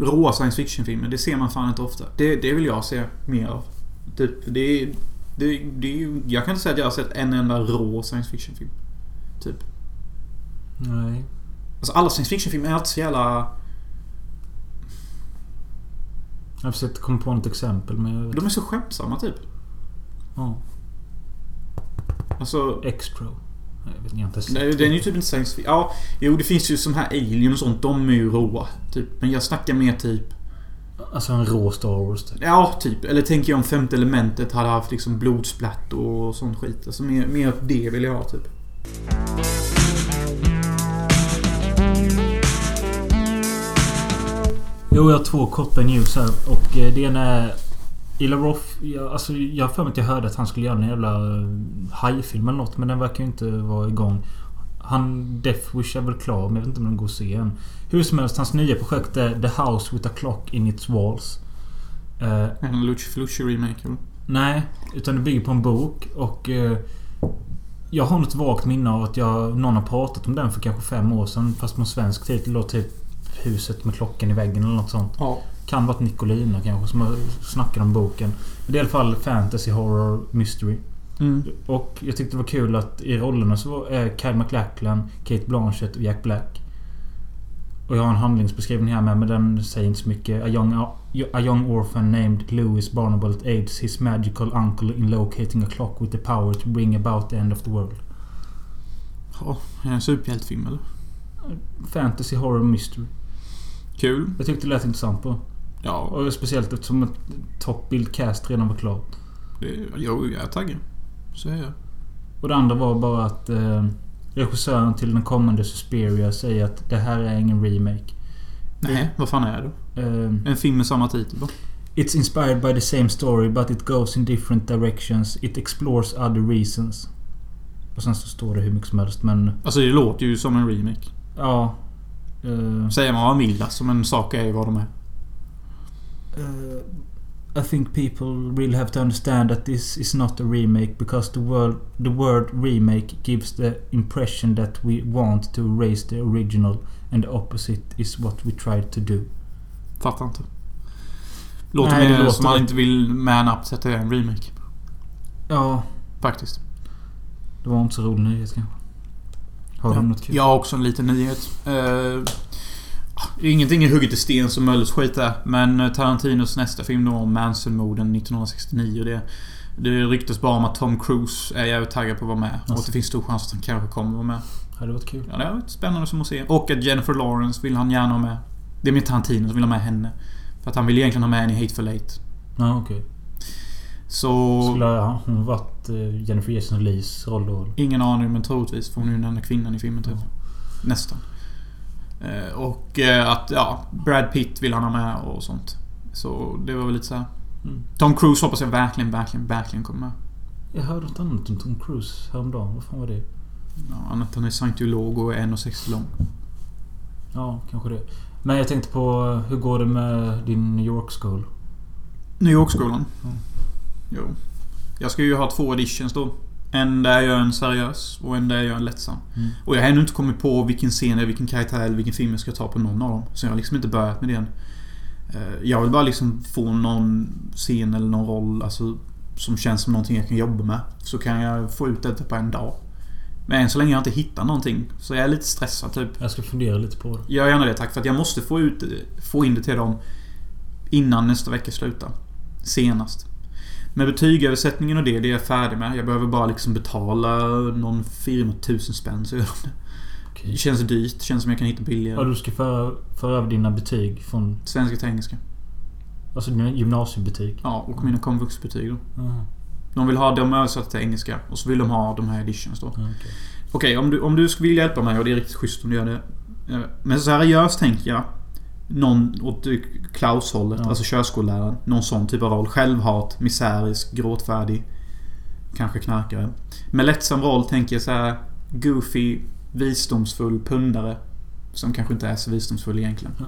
råa science fiction-filmer. Det ser man fan inte ofta. Det, det vill jag se mer av. Typ, det är... Det, det är ju- jag kan inte säga att jag har sett en enda rå science fiction-film. Typ. Nej. Alltså alla science fiction-filmer är alltid så jävla... Jag har försökt komma på något exempel men... De är så skämtsamma typ. Ja. Alltså... Nej, Jag vet inte, jag har inte sett Nej, den är ju typ inte science fiction. Ja, jo det finns ju som här Alien och sånt. De är ju råa. Typ. Men jag snackar mer typ... Alltså en rå Star Wars typ. Ja, typ. Eller tänker jag om femte elementet hade haft liksom blodsplatt och sån skit. Alltså mer, mer det vill jag ha typ. Jo, jag har två korta news här. Och eh, det ena är... Ila Roth. Jag, alltså, jag har för mig att jag hörde att han skulle göra en jävla eh, hajfilm eller något. Men den verkar ju inte vara igång. Han... Death Wish är väl klar, men jag vet inte om den går att se än. Hur som helst, hans nya projekt är The House with a Clock in its Walls. Eh, En Luci Flusci remake eller? Nej, utan det bygger på en bok och... Eh, jag har något vagt minne av att jag, någon har pratat om den för kanske fem år sedan. Fast med svensk titel då typ Huset med klockan i väggen eller något sånt. Ja. Kan varit Nicolina kanske som har snackat om boken. Men det är i alla fall fantasy, horror, mystery. Mm. Och jag tyckte det var kul att i rollerna så var eh, Kyle MacLachlan, Kate Blanchett och Jack Black. Och jag har en handlingsbeskrivning här med men den säger inte så mycket. A young, a young orphan named Louis Barnabalt aids his magical uncle in locating a clock with the power to bring about the end of the world. Ja, är det en superhjältefilm eller? Fantasy, horror, mystery. Kul. Jag tyckte det lät intressant på. Ja, Och speciellt eftersom ett top build cast redan var klart. jo, jag är taggad. Så är jag. Och det andra var bara att eh, regissören till den kommande Suspiria säger att det här är ingen remake. Nej, vad fan är det? Eh, En film med samma titel bara. It's inspired by the same story but it goes in different directions. It explores other reasons. Och sen så står det hur mycket som helst men... Alltså det låter ju som en remake. Ja. Eh, Säger man vad man vill alltså, men saker är ju vad de är. Uh, I think people really have to understand that this is not a remake because the word the word remake gives the impression that we want to erase the original and the opposite is what we try to do. Fattar inte. Låter Nej, mer som man inte vill man up till att det är en remake. Ja, Faktiskt. det var inte så rolig nyhet kanske. Har du något kul? Jag har också en liten nyhet. Uh, ingenting är hugget i sten som Mölles skit är. Men eh, Tarantinos nästa film då om Manson-morden 1969. Det, det ryktas bara om att Tom Cruise är jävligt taggad på att vara med. Och att det finns stor chans att han kanske kommer att vara med. Hade varit kul. Ja, det är spännande som att se. Och att Jennifer Lawrence vill han gärna ha med. Det är med Tarantino som vill ha med henne. För att han vill egentligen ha med henne i Hateful Eight. Ja, okej. Så... Skulle hon varit eh, Jennifer Jason Lees roll då? Ingen aning men troligtvis för hon är ju den enda kvinnan i filmen typ. Ja. Nästan. Eh, Och eh, att ja, Brad Pitt vill han ha med och sånt. Så det var väl lite så här. Mm. Tom Cruise hoppas jag verkligen, verkligen, verkligen kommer med. Jag hörde något annat om Tom Cruise häromdagen. Vad fan var det? Ja, annat han är scientolog och är 1,60 lång. Ja, kanske det. Men jag tänkte på hur går det med din New York School? New York-skolan? Mm. Jo. Jag ska ju ha två editions då. En där jag gör en seriös och en där jag gör en lättsam. Mm. Och jag har ännu inte kommit på vilken scen, eller vilken karaktär eller vilken film jag ska ta på någon av dem. Så jag har liksom inte börjat med det än. Eh, Jag vill bara liksom få någon scen eller någon roll alltså, som känns som någonting jag kan jobba med. Så kan jag få ut detta på en dag. Men än så länge har jag inte hittat någonting. Så jag är lite stressad typ. Jag ska fundera lite på det. Gör gärna det tack. För att jag måste få, ut, få in det till dem innan nästa vecka slutar. Senast. Med betygöversättningen och det, det är jag färdig med. Jag behöver bara liksom betala någon firma tusen spänn så gör de det. Det känns dyrt. Känns som jag kan hitta billigare. Ja, du ska föra, föra över dina betyg från... Svenska till engelska. Alltså dina gymnasiebetyg. Ja, och mina komvuxbetyg då. Aha. De vill ha dem översatta till engelska. Och så vill de ha de här editions då. Okej. Okej, om, du, om du skulle vilja hjälpa mig och det är riktigt schysst om du gör det. Eh, Men seriöst tänker jag. Någon åt Klaus-hållet, Ja. alltså körskolläraren. Någon sån typ av roll. Självhat, misärisk, gråtfärdig. Kanske knarkare. Med lättsam roll tänker jag så här Goofy, visdomsfull pundare. Som kanske inte är så visdomsfull egentligen. Ja.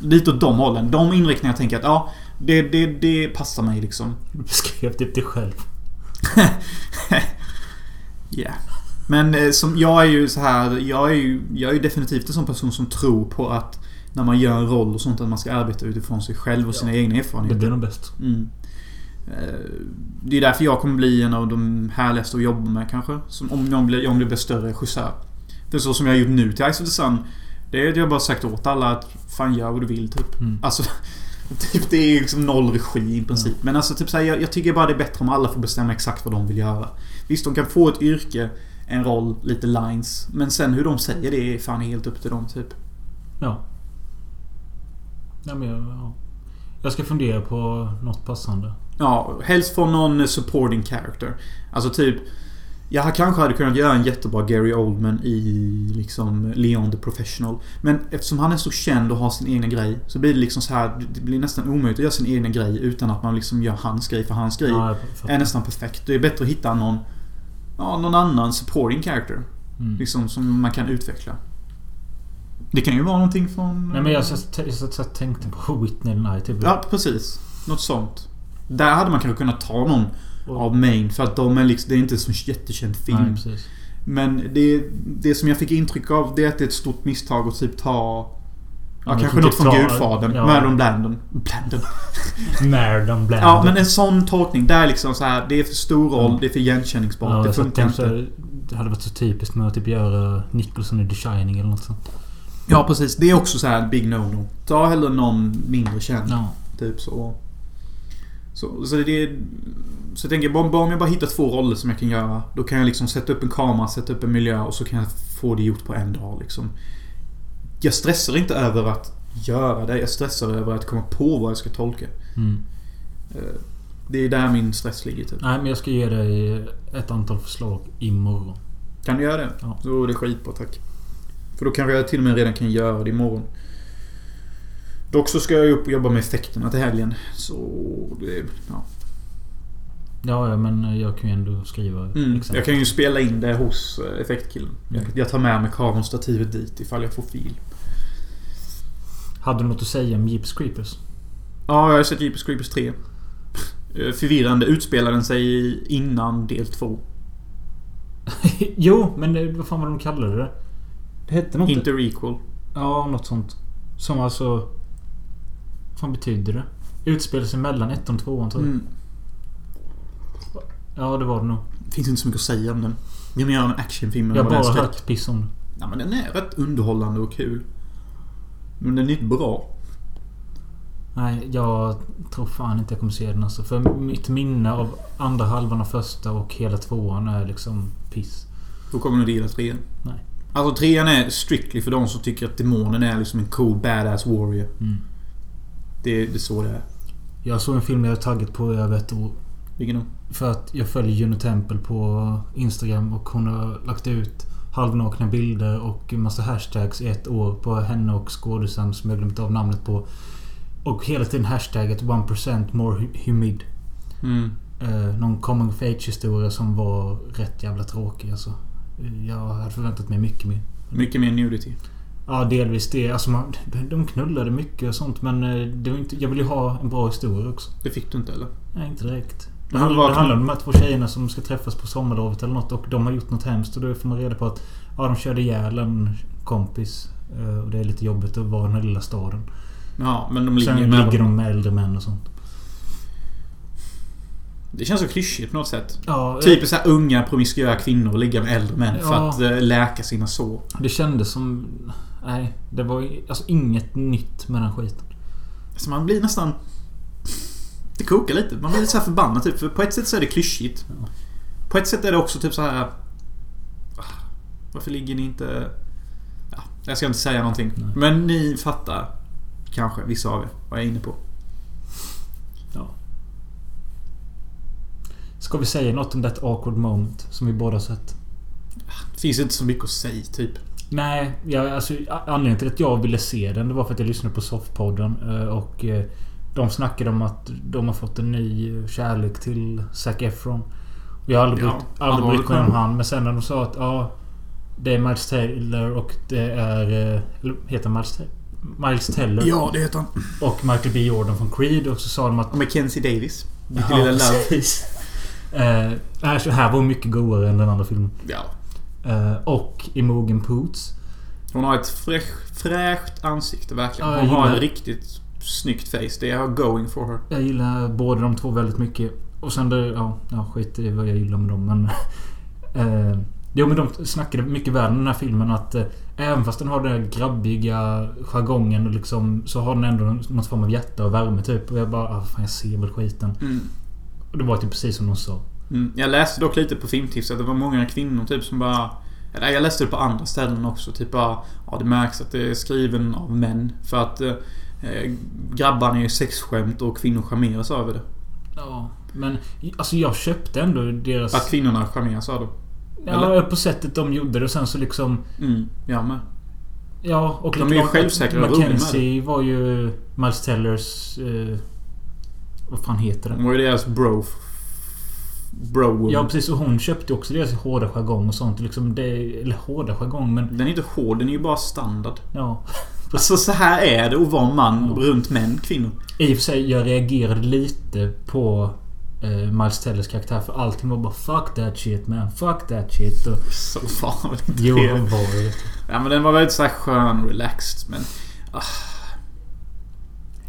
Lite åt de hållen. De inriktningar tänker jag att ja, det, det, det passar mig liksom. Du beskrev typ dig själv. Ja. Men eh, som jag är ju så här, jag är ju, jag är ju definitivt en sån person som tror på att när man gör en roll och sånt att man ska arbeta utifrån sig själv och sina egna Det erfarenheter. blir nog bäst. Mm. Eh, Det är därför jag kommer bli en av de härligaste att jobba med kanske. Som om jag blir, om jag blir större regissör. Det är så som jag har gjort nu till Ice of the Sun. Det är att jag bara sagt åt alla att fan gör vad du vill typ. Mm. Alltså, typ det är liksom noll regi i princip. Men alltså typ så här, jag, jag tycker bara det är bättre om alla får bestämma exakt vad de vill göra. Visst, de kan få ett yrke, en roll, lite lines. Men sen hur de säger det är fan helt upp till dem typ. Ja. Ja, men jag, ja. jag ska fundera på något passande. Ja, helst från någon supporting character. Alltså typ... Jag kanske hade kunnat göra en jättebra Gary Oldman i liksom Leon the Professional. Men eftersom han är så känd och har sin egna grej så blir det liksom så här. Det blir nästan omöjligt att göra sin egna grej utan att man liksom gör hans grej för hans grej. Ja, är nästan perfekt. Det är bättre att hitta någon... Ja, någon annan supporting character. Mm. Liksom som man kan utveckla. Det kan ju vara någonting från... Nej men jag satt, jag satt, tänkte på Whitney Knight typ. Ja, precis. Något sånt. Där hade man kanske kunnat ta någon Och- av Main. För att de är liksom, det är inte en så jättekänd film. Nej, precis. Men det, det som jag fick intryck av det är att det är ett stort misstag att typ ta... Ja, men kanske något från ta- Gudfadern. ja. Marlon Blandon. Blandon. Merdon Bland. Ja, men en sån tolkning. Där liksom så här, det är för stor roll, Mm. det är för igenkänningsbart. Ja, det jag funkar inte. Det hade varit så typiskt med att typ göra Nicholson i The Shining eller något sånt. Ja, precis. Det är också så här big no-no. Ta hellre någon mindre känd. Ja. Typ så. Så, så det är... Så jag tänker, bara, bara om jag bara hittar två roller som jag kan göra. Då kan jag liksom sätta upp en kamera, sätta upp en miljö och så kan jag få det gjort på en dag liksom. Jag stressar inte över att göra det. Jag stressar över att komma på vad jag ska tolka. Mm. Eh, Det är där min stress ligger typ. Nej men jag ska ge dig ett antal förslag imorgon. Kan du göra det? Ja. Då är det skitbra, tack. För då kanske jag till och med redan kan göra det imorgon. Dock så ska jag upp och jobba med effekterna till helgen. Så det... Ja. Ja, men jag kan ju ändå skriva Mm. Jag kan ju spela in det hos eh, effektkillen. Jag, Mm. jag tar med mig kameran och stativet dit ifall jag får fil. Hade du något att säga om Jeeps Creepers? Ja, jag har sett Jeepers Creepers 3. Eh, Förvirrande. Utspelar den sig innan del 2? jo, men vad fan var de kallade det? Det hette något... Inte requel. Ja, något sånt. Som alltså... Vad fan betyder det? Utspelar sig mellan ettan och tvåan tror jag. Mm. Ja, det var det nog. Finns inte så mycket att säga om den. Det är mer en actionfilm än Jag har det bara skräck. hört piss om det. Ja, men den är rätt underhållande och kul. Men den är inte bra. Nej, jag tror fan inte jag kommer se den alltså. För mitt minne av andra halvan av första och hela tvåan är liksom piss. Då kommer du inte gilla trean. Nej. Alltså trean är strictly för de som tycker att demonen är liksom en cool badass warrior. Mm. Det, det är så det är. Jag såg en film jag taggat på i över ett år. Vilken då? För att jag följer Juno Temple på Instagram och hon har lagt ut halvnakna bilder och massa hashtags i ett år på henne och skådisen som jag glömt av namnet på. Och hela tiden hashtagget 1% more hu- humid. Mm. Eh, någon coming of age historia som var rätt jävla tråkig alltså. Jag hade förväntat mig mycket mer. Mycket mer nudity. Ja, delvis det. Alltså man, de knullade mycket och sånt men eh, det var inte, jag ville ju ha en bra historia också. Det fick du inte eller? Nej, inte direkt. Det handlar, det handlar om de här två tjejerna som ska träffas på sommarlovet eller något och de har gjort något hemskt och då får man reda på att ja, de körde ihjäl en kompis. eh, Och det är lite jobbigt att vara i den här lilla staden. Ja, men de ligger Sen med ligger de med äldre män och sånt. Det känns så klyschigt på något sätt. Ja, Typ så här unga promiskuösa kvinnor och ligga med äldre män för Ja. att eh, läka sina sår. Det kändes som... Nej, det var alltså inget nytt med den skiten. Så man blir nästan... Det kokar lite. Man blir lite så här förbannad typ. För på ett sätt så är det klyschigt. Ja. På ett sätt är det också typ så här... ah, Varför ligger ni inte... Ja, jag ska inte säga någonting. Nej. Men ni fattar. Kanske, vissa av er, vad jag är inne på. Ja. Ska vi säga något om that awkward moment som vi båda sett? Det finns inte så mycket att säga typ. Nej, jag, alltså, anledningen till att jag ville se den det var för att jag lyssnade på Softpodden eh, och eh, de snackade om att de har fått en ny eh, kärlek till Zac Efron. Och jag har aldrig Ja, brytt, aldrig brytt mig om han. Men sen när de sa att ja... Det är Miles Taylor och det är... Eller heter Miles Taylor? Miles Teller Ja, det heter han. och Michael B Jordan från Creed. Och så sa de att... Och Mackenzie Davis. Lite Ja, lilla love. Eh, här, så här var mycket godare än den andra filmen. Ja. Eh, och Imogen Poots. Hon har ett fräsch, fräscht ansikte verkligen. Hon jag har gillar- ett riktigt snyggt face. Det är going for her. Jag gillar båda de två väldigt mycket. Och sen det... Ja, ja skit i vad jag gillar med dem men... eh, jo men de snackade mycket väl om den här filmen att eh, även fast den har den här grabbiga jargongen och liksom så har den ändå någon form av hjärta och värme typ. Och jag bara ah, fan jag ser väl skiten. Mm. Och det var typ precis som de sa. Mm. Jag läste dock lite på filmtips att det var många kvinnor typ som bara... Eller jag läste det på andra ställen också. Typ bara... Ja, det märks att det är skriven av män. För att eh, grabbarna är sexskämt och kvinnor charmeras över det. Ja. Men alltså jag köpte ändå deras... Att kvinnorna charmeras av det. Ja, på sättet de gjorde det och sen så liksom... Mm, jag med. Ja, och De är ju självsäkra och roliga med Mackenzie var ju Miles Tellers... Eh, vad fan heter De den? var ju deras bro... Bro woman. Ja precis och hon köpte också deras hårda jargong och sånt. Liksom det, eller hårda jargong men... Den är inte hård, den är ju bara standard. Ja. Alltså så här är det att vara man Ja. runt män, kvinnor. I och för sig, jag reagerade lite på eh, Miles Tellers karaktär för allting var bara Fuck that shit man. Fuck that shit. Och, Så fan väl inte jo, det. han var ju... Ja men den var väldigt så här skön, relaxed. Men...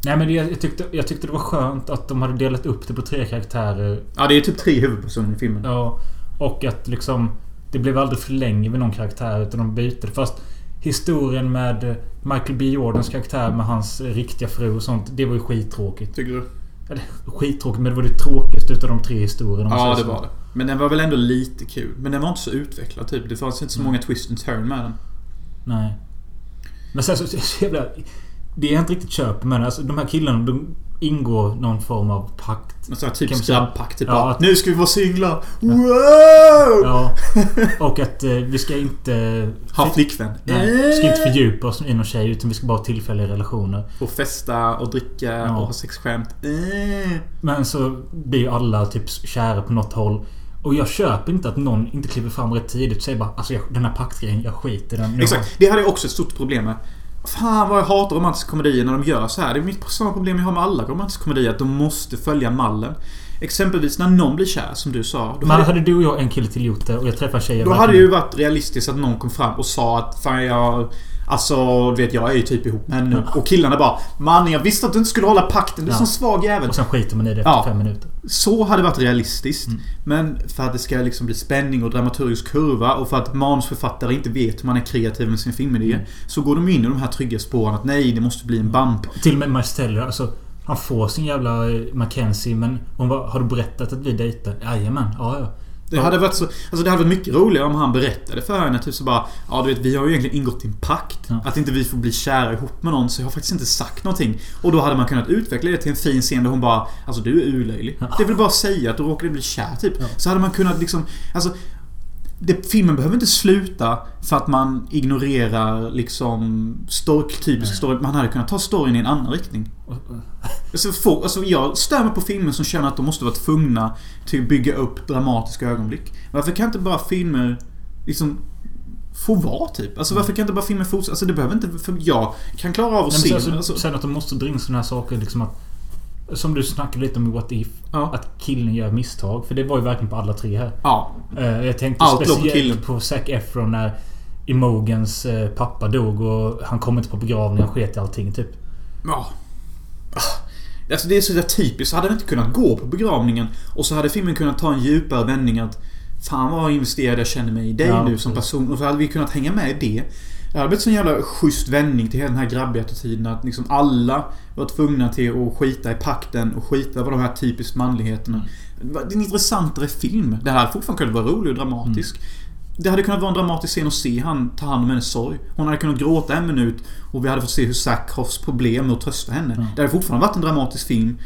Nej men jag, tyckte, jag tyckte det var skönt att de hade delat upp det på tre karaktärer. Ja, det är typ tre huvudpersoner i filmen. Ja, och att liksom... Det blev aldrig för länge med någon karaktär utan de bytte. Fast historien med Michael B Jordans karaktär med hans riktiga fru och sånt. Det var ju skittråkigt. Tycker du? Eller skittråkigt men det var det tråkigaste utav de tre historierna. Ja, det så. var det. Men den var väl ändå lite kul. Men den var inte så utvecklad typ. Det fanns inte så många twist and turn med den. Nej. Men sen så, så, så jävla... Det jag inte riktigt köper men alltså de här killarna de ingår någon form av pakt. En sån här typ grabbpack. Typ Ja, bara, att- Nu ska vi vara singlar! Wow! Ja. Och att eh, vi ska inte... Ha flickvän. Nej, vi ska inte fördjupa oss i någon tjej utan vi ska bara ha tillfälliga relationer. Och festa och dricka Ja. och ha sexskämt. Eh. Men så blir ju alla typ kära på något håll. Och jag köper inte att någon inte kliver fram rätt tidigt och säger bara alltså jag, den här paktgrejen, jag skiter i den. Exakt. Det hade jag också ett stort problem med. Fan vad jag hatar romantiska komedier när de gör så här. Det är mitt samma problem jag har med alla romantiska komedier. Att de måste följa mallen. Exempelvis när någon blir kär, som du sa. Men hade, hade du och jag en kille till gjort det och jag träffar en tjej jag då hade det ju varit realistiskt att någon kom fram och sa att Fan jag... Alltså, du vet jag är ju typ ihop med henne nu. Och killarna bara Mannen jag visste att du inte skulle hålla pakten. Du är Ja. sån svag jävel. Och sen skiter man i det efter Ja. fem minuter. Så hade varit realistiskt. Mm. Men för att det ska liksom bli spänning och dramaturgisk kurva och för att manusförfattare inte vet hur man är kreativ med sin filmidé. Mm. Så går de in i de här trygga spåren att nej, det måste bli en bump. Till och med Miles Teller, alltså Han får sin jävla eh, Mackenzie men hon bara Har du berättat att vi dejtar? Jajamän, ja ja. Det hade varit så... Alltså det hade varit mycket roligare om han berättade för henne typ så bara Ja du vet vi har ju egentligen ingått i en pakt. Ja. Att inte vi får bli kära ihop med någon så jag har faktiskt inte sagt någonting. Och då hade man kunnat utveckla det till en fin scen där hon bara Alltså du är urlöjlig. Ja. Det vill bara säga att du råkade bli kär typ. Ja. Så hade man kunnat liksom... Alltså... Det, filmen behöver inte sluta för att man ignorerar liksom story, typisk Nej. story. Man hade kunnat ta storyn i en annan riktning. Alltså, få, alltså jag stör mig på filmer som känner att de måste vara tvungna till att bygga upp dramatiska ögonblick. Varför kan inte bara filmer liksom få vara typ. Alltså varför kan inte bara filmen fortsätta? Alltså det behöver inte... För jag kan klara av att se... alltså, alltså, Sen att de måste dra in sådana här saker liksom att... Som du snackade lite om i What If. ja. Att killen gör misstag. För det var ju verkligen på alla tre här. ja. Eh, Jag tänkte Allt speciellt killen. på Zac Efron när Imogens eh, pappa dog och han kom inte på begravningen. sket i allting typ. Ja. Ah. Alltså det är så där typiskt. Hade det inte kunnat gå på begravningen och så hade filmen kunnat ta en djupare vändning att Fan vad investerad jag känner mig i dig Ja, nu som person. Och så hade vi kunnat hänga med i det. Det hade blivit så en jävla schysst vändning till hela den här grabbiga attityden att liksom alla var tvungna till att skita i pakten och skita på de här typiskt manligheterna. Det är en intressantare film. Det här hade fortfarande kunnat vara rolig och dramatisk. Det hade kunnat vara en dramatisk scen att se han ta hand om hennes sorg. Hon hade kunnat gråta en minut och vi hade fått se hur Zack Hoffs problem med att trösta henne. Ja. Det hade fortfarande varit en dramatisk film.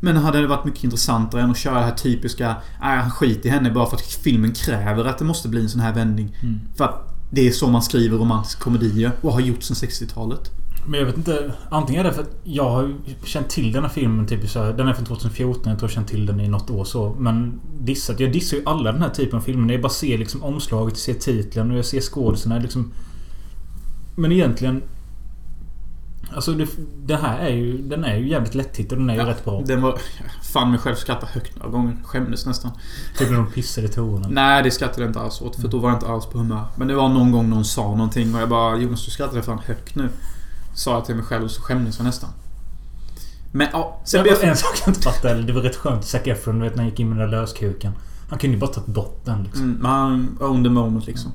Men hade det varit mycket intressantare än att köra det här typiska Nej, han skiter i henne bara för att filmen kräver att det måste bli en sån här vändning. Mm. För att det är så man skriver romantiska komedier och har gjort sedan 60-talet. Men jag vet inte. Antingen är det för att jag har känt till den här filmen typ så här, Den är från 2014. Jag tror jag har känt till den i något år så. Men dissat. Jag dissar ju alla den här typen av filmer. Jag bara ser liksom omslaget, ser titeln och jag ser skådisarna liksom. Men egentligen... Alltså det, det här är ju... Den är ju jävligt lättittad och den är ju Ja, rätt bra. Den var... Fan mig själv skrattade högt några gånger. Skämdes nästan. Typ när de pissar i toorna. Nej, det skrattade jag inte alls åt. För då var jag inte alls på humör. Men det var någon gång någon sa någonting och jag bara Jonas, du skrattade fan högt nu. Sa jag till mig själv och så skämdes jag nästan. Men ja, sen blev jag... en sak jag inte fattade. Det var rätt skönt. Zac Efron, du vet när han gick in med den där löskuken. Han kunde ju bara tagit bort den liksom. Mm, men han own the moment liksom.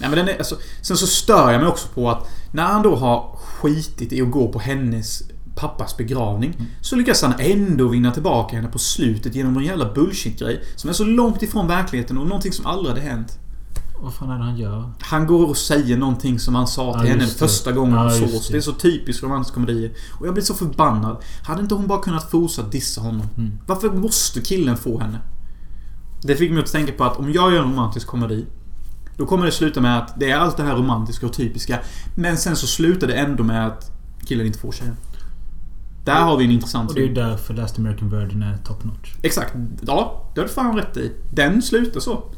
Nej men den är, alltså, sen så stör jag mig också på att när han då har skitit i att gå på hennes pappas begravning. Så lyckas han ändå vinna tillbaka henne på slutet genom en jävla bullshit-grej. Som är så långt ifrån verkligheten och någonting som aldrig hade hänt. Vad fan är det han gör? Han går och säger någonting som han sa till Ja, henne första gången Ja, just sågs. det. Det är så typiskt romantiska komedier. Och jag blir så förbannad. Hade inte hon bara kunnat fortsätta dissa honom? Mm. Varför måste killen få henne? Det fick mig att tänka på att om jag gör en romantisk komedi Då kommer det sluta med att det är allt det här romantiska och typiska Men sen så slutar det ändå med att killen inte får tjejen. Där har vi en intressant Och det är ju därför Last American Virgin är top notch. Exakt. Ja, det har du fan rätt i. Den slutar så.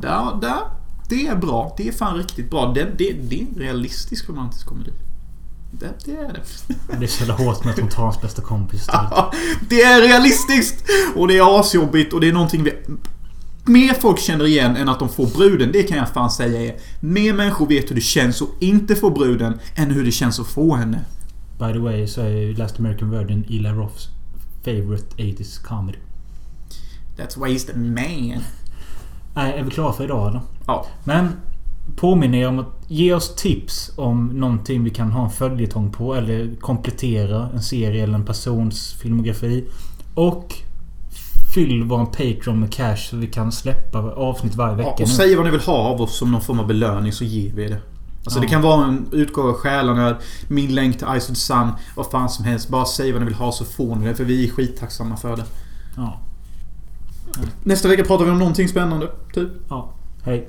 Där, där. Det är bra. Det är fan riktigt bra. Det, det, det är en realistisk romantisk komedi. Det, det är det. Det är så jävla hårt med att hon tar hans bästa kompis. Ja, det är realistiskt! Och det är asjobbigt och det är någonting vi... Mer folk känner igen än att de får bruden, det kan jag fan säga är. Mer människor vet hur det känns att inte få bruden än hur det känns att få henne. By the way så är Last American Virgin Eli Roths favorite 80s comedy. That's wasted man. Nej, är vi klara för idag eller? Ja. Men påminner er om att ge oss tips om någonting vi kan ha en följetong på eller komplettera en serie eller en persons filmografi. Och fyll vår Patreon med cash så vi kan släppa avsnitt varje vecka ja nu. och säg vad ni vill ha av oss som någon form av belöning så ger vi det. Alltså Ja. det kan vara en utgåva av Själanöd, min länk till Ice of the Sun, vad fan som helst. Bara säg vad ni vill ha så får ni det för vi är skittacksamma för det. Ja. Nästa vecka pratar vi om någonting spännande, typ. ja. Hej.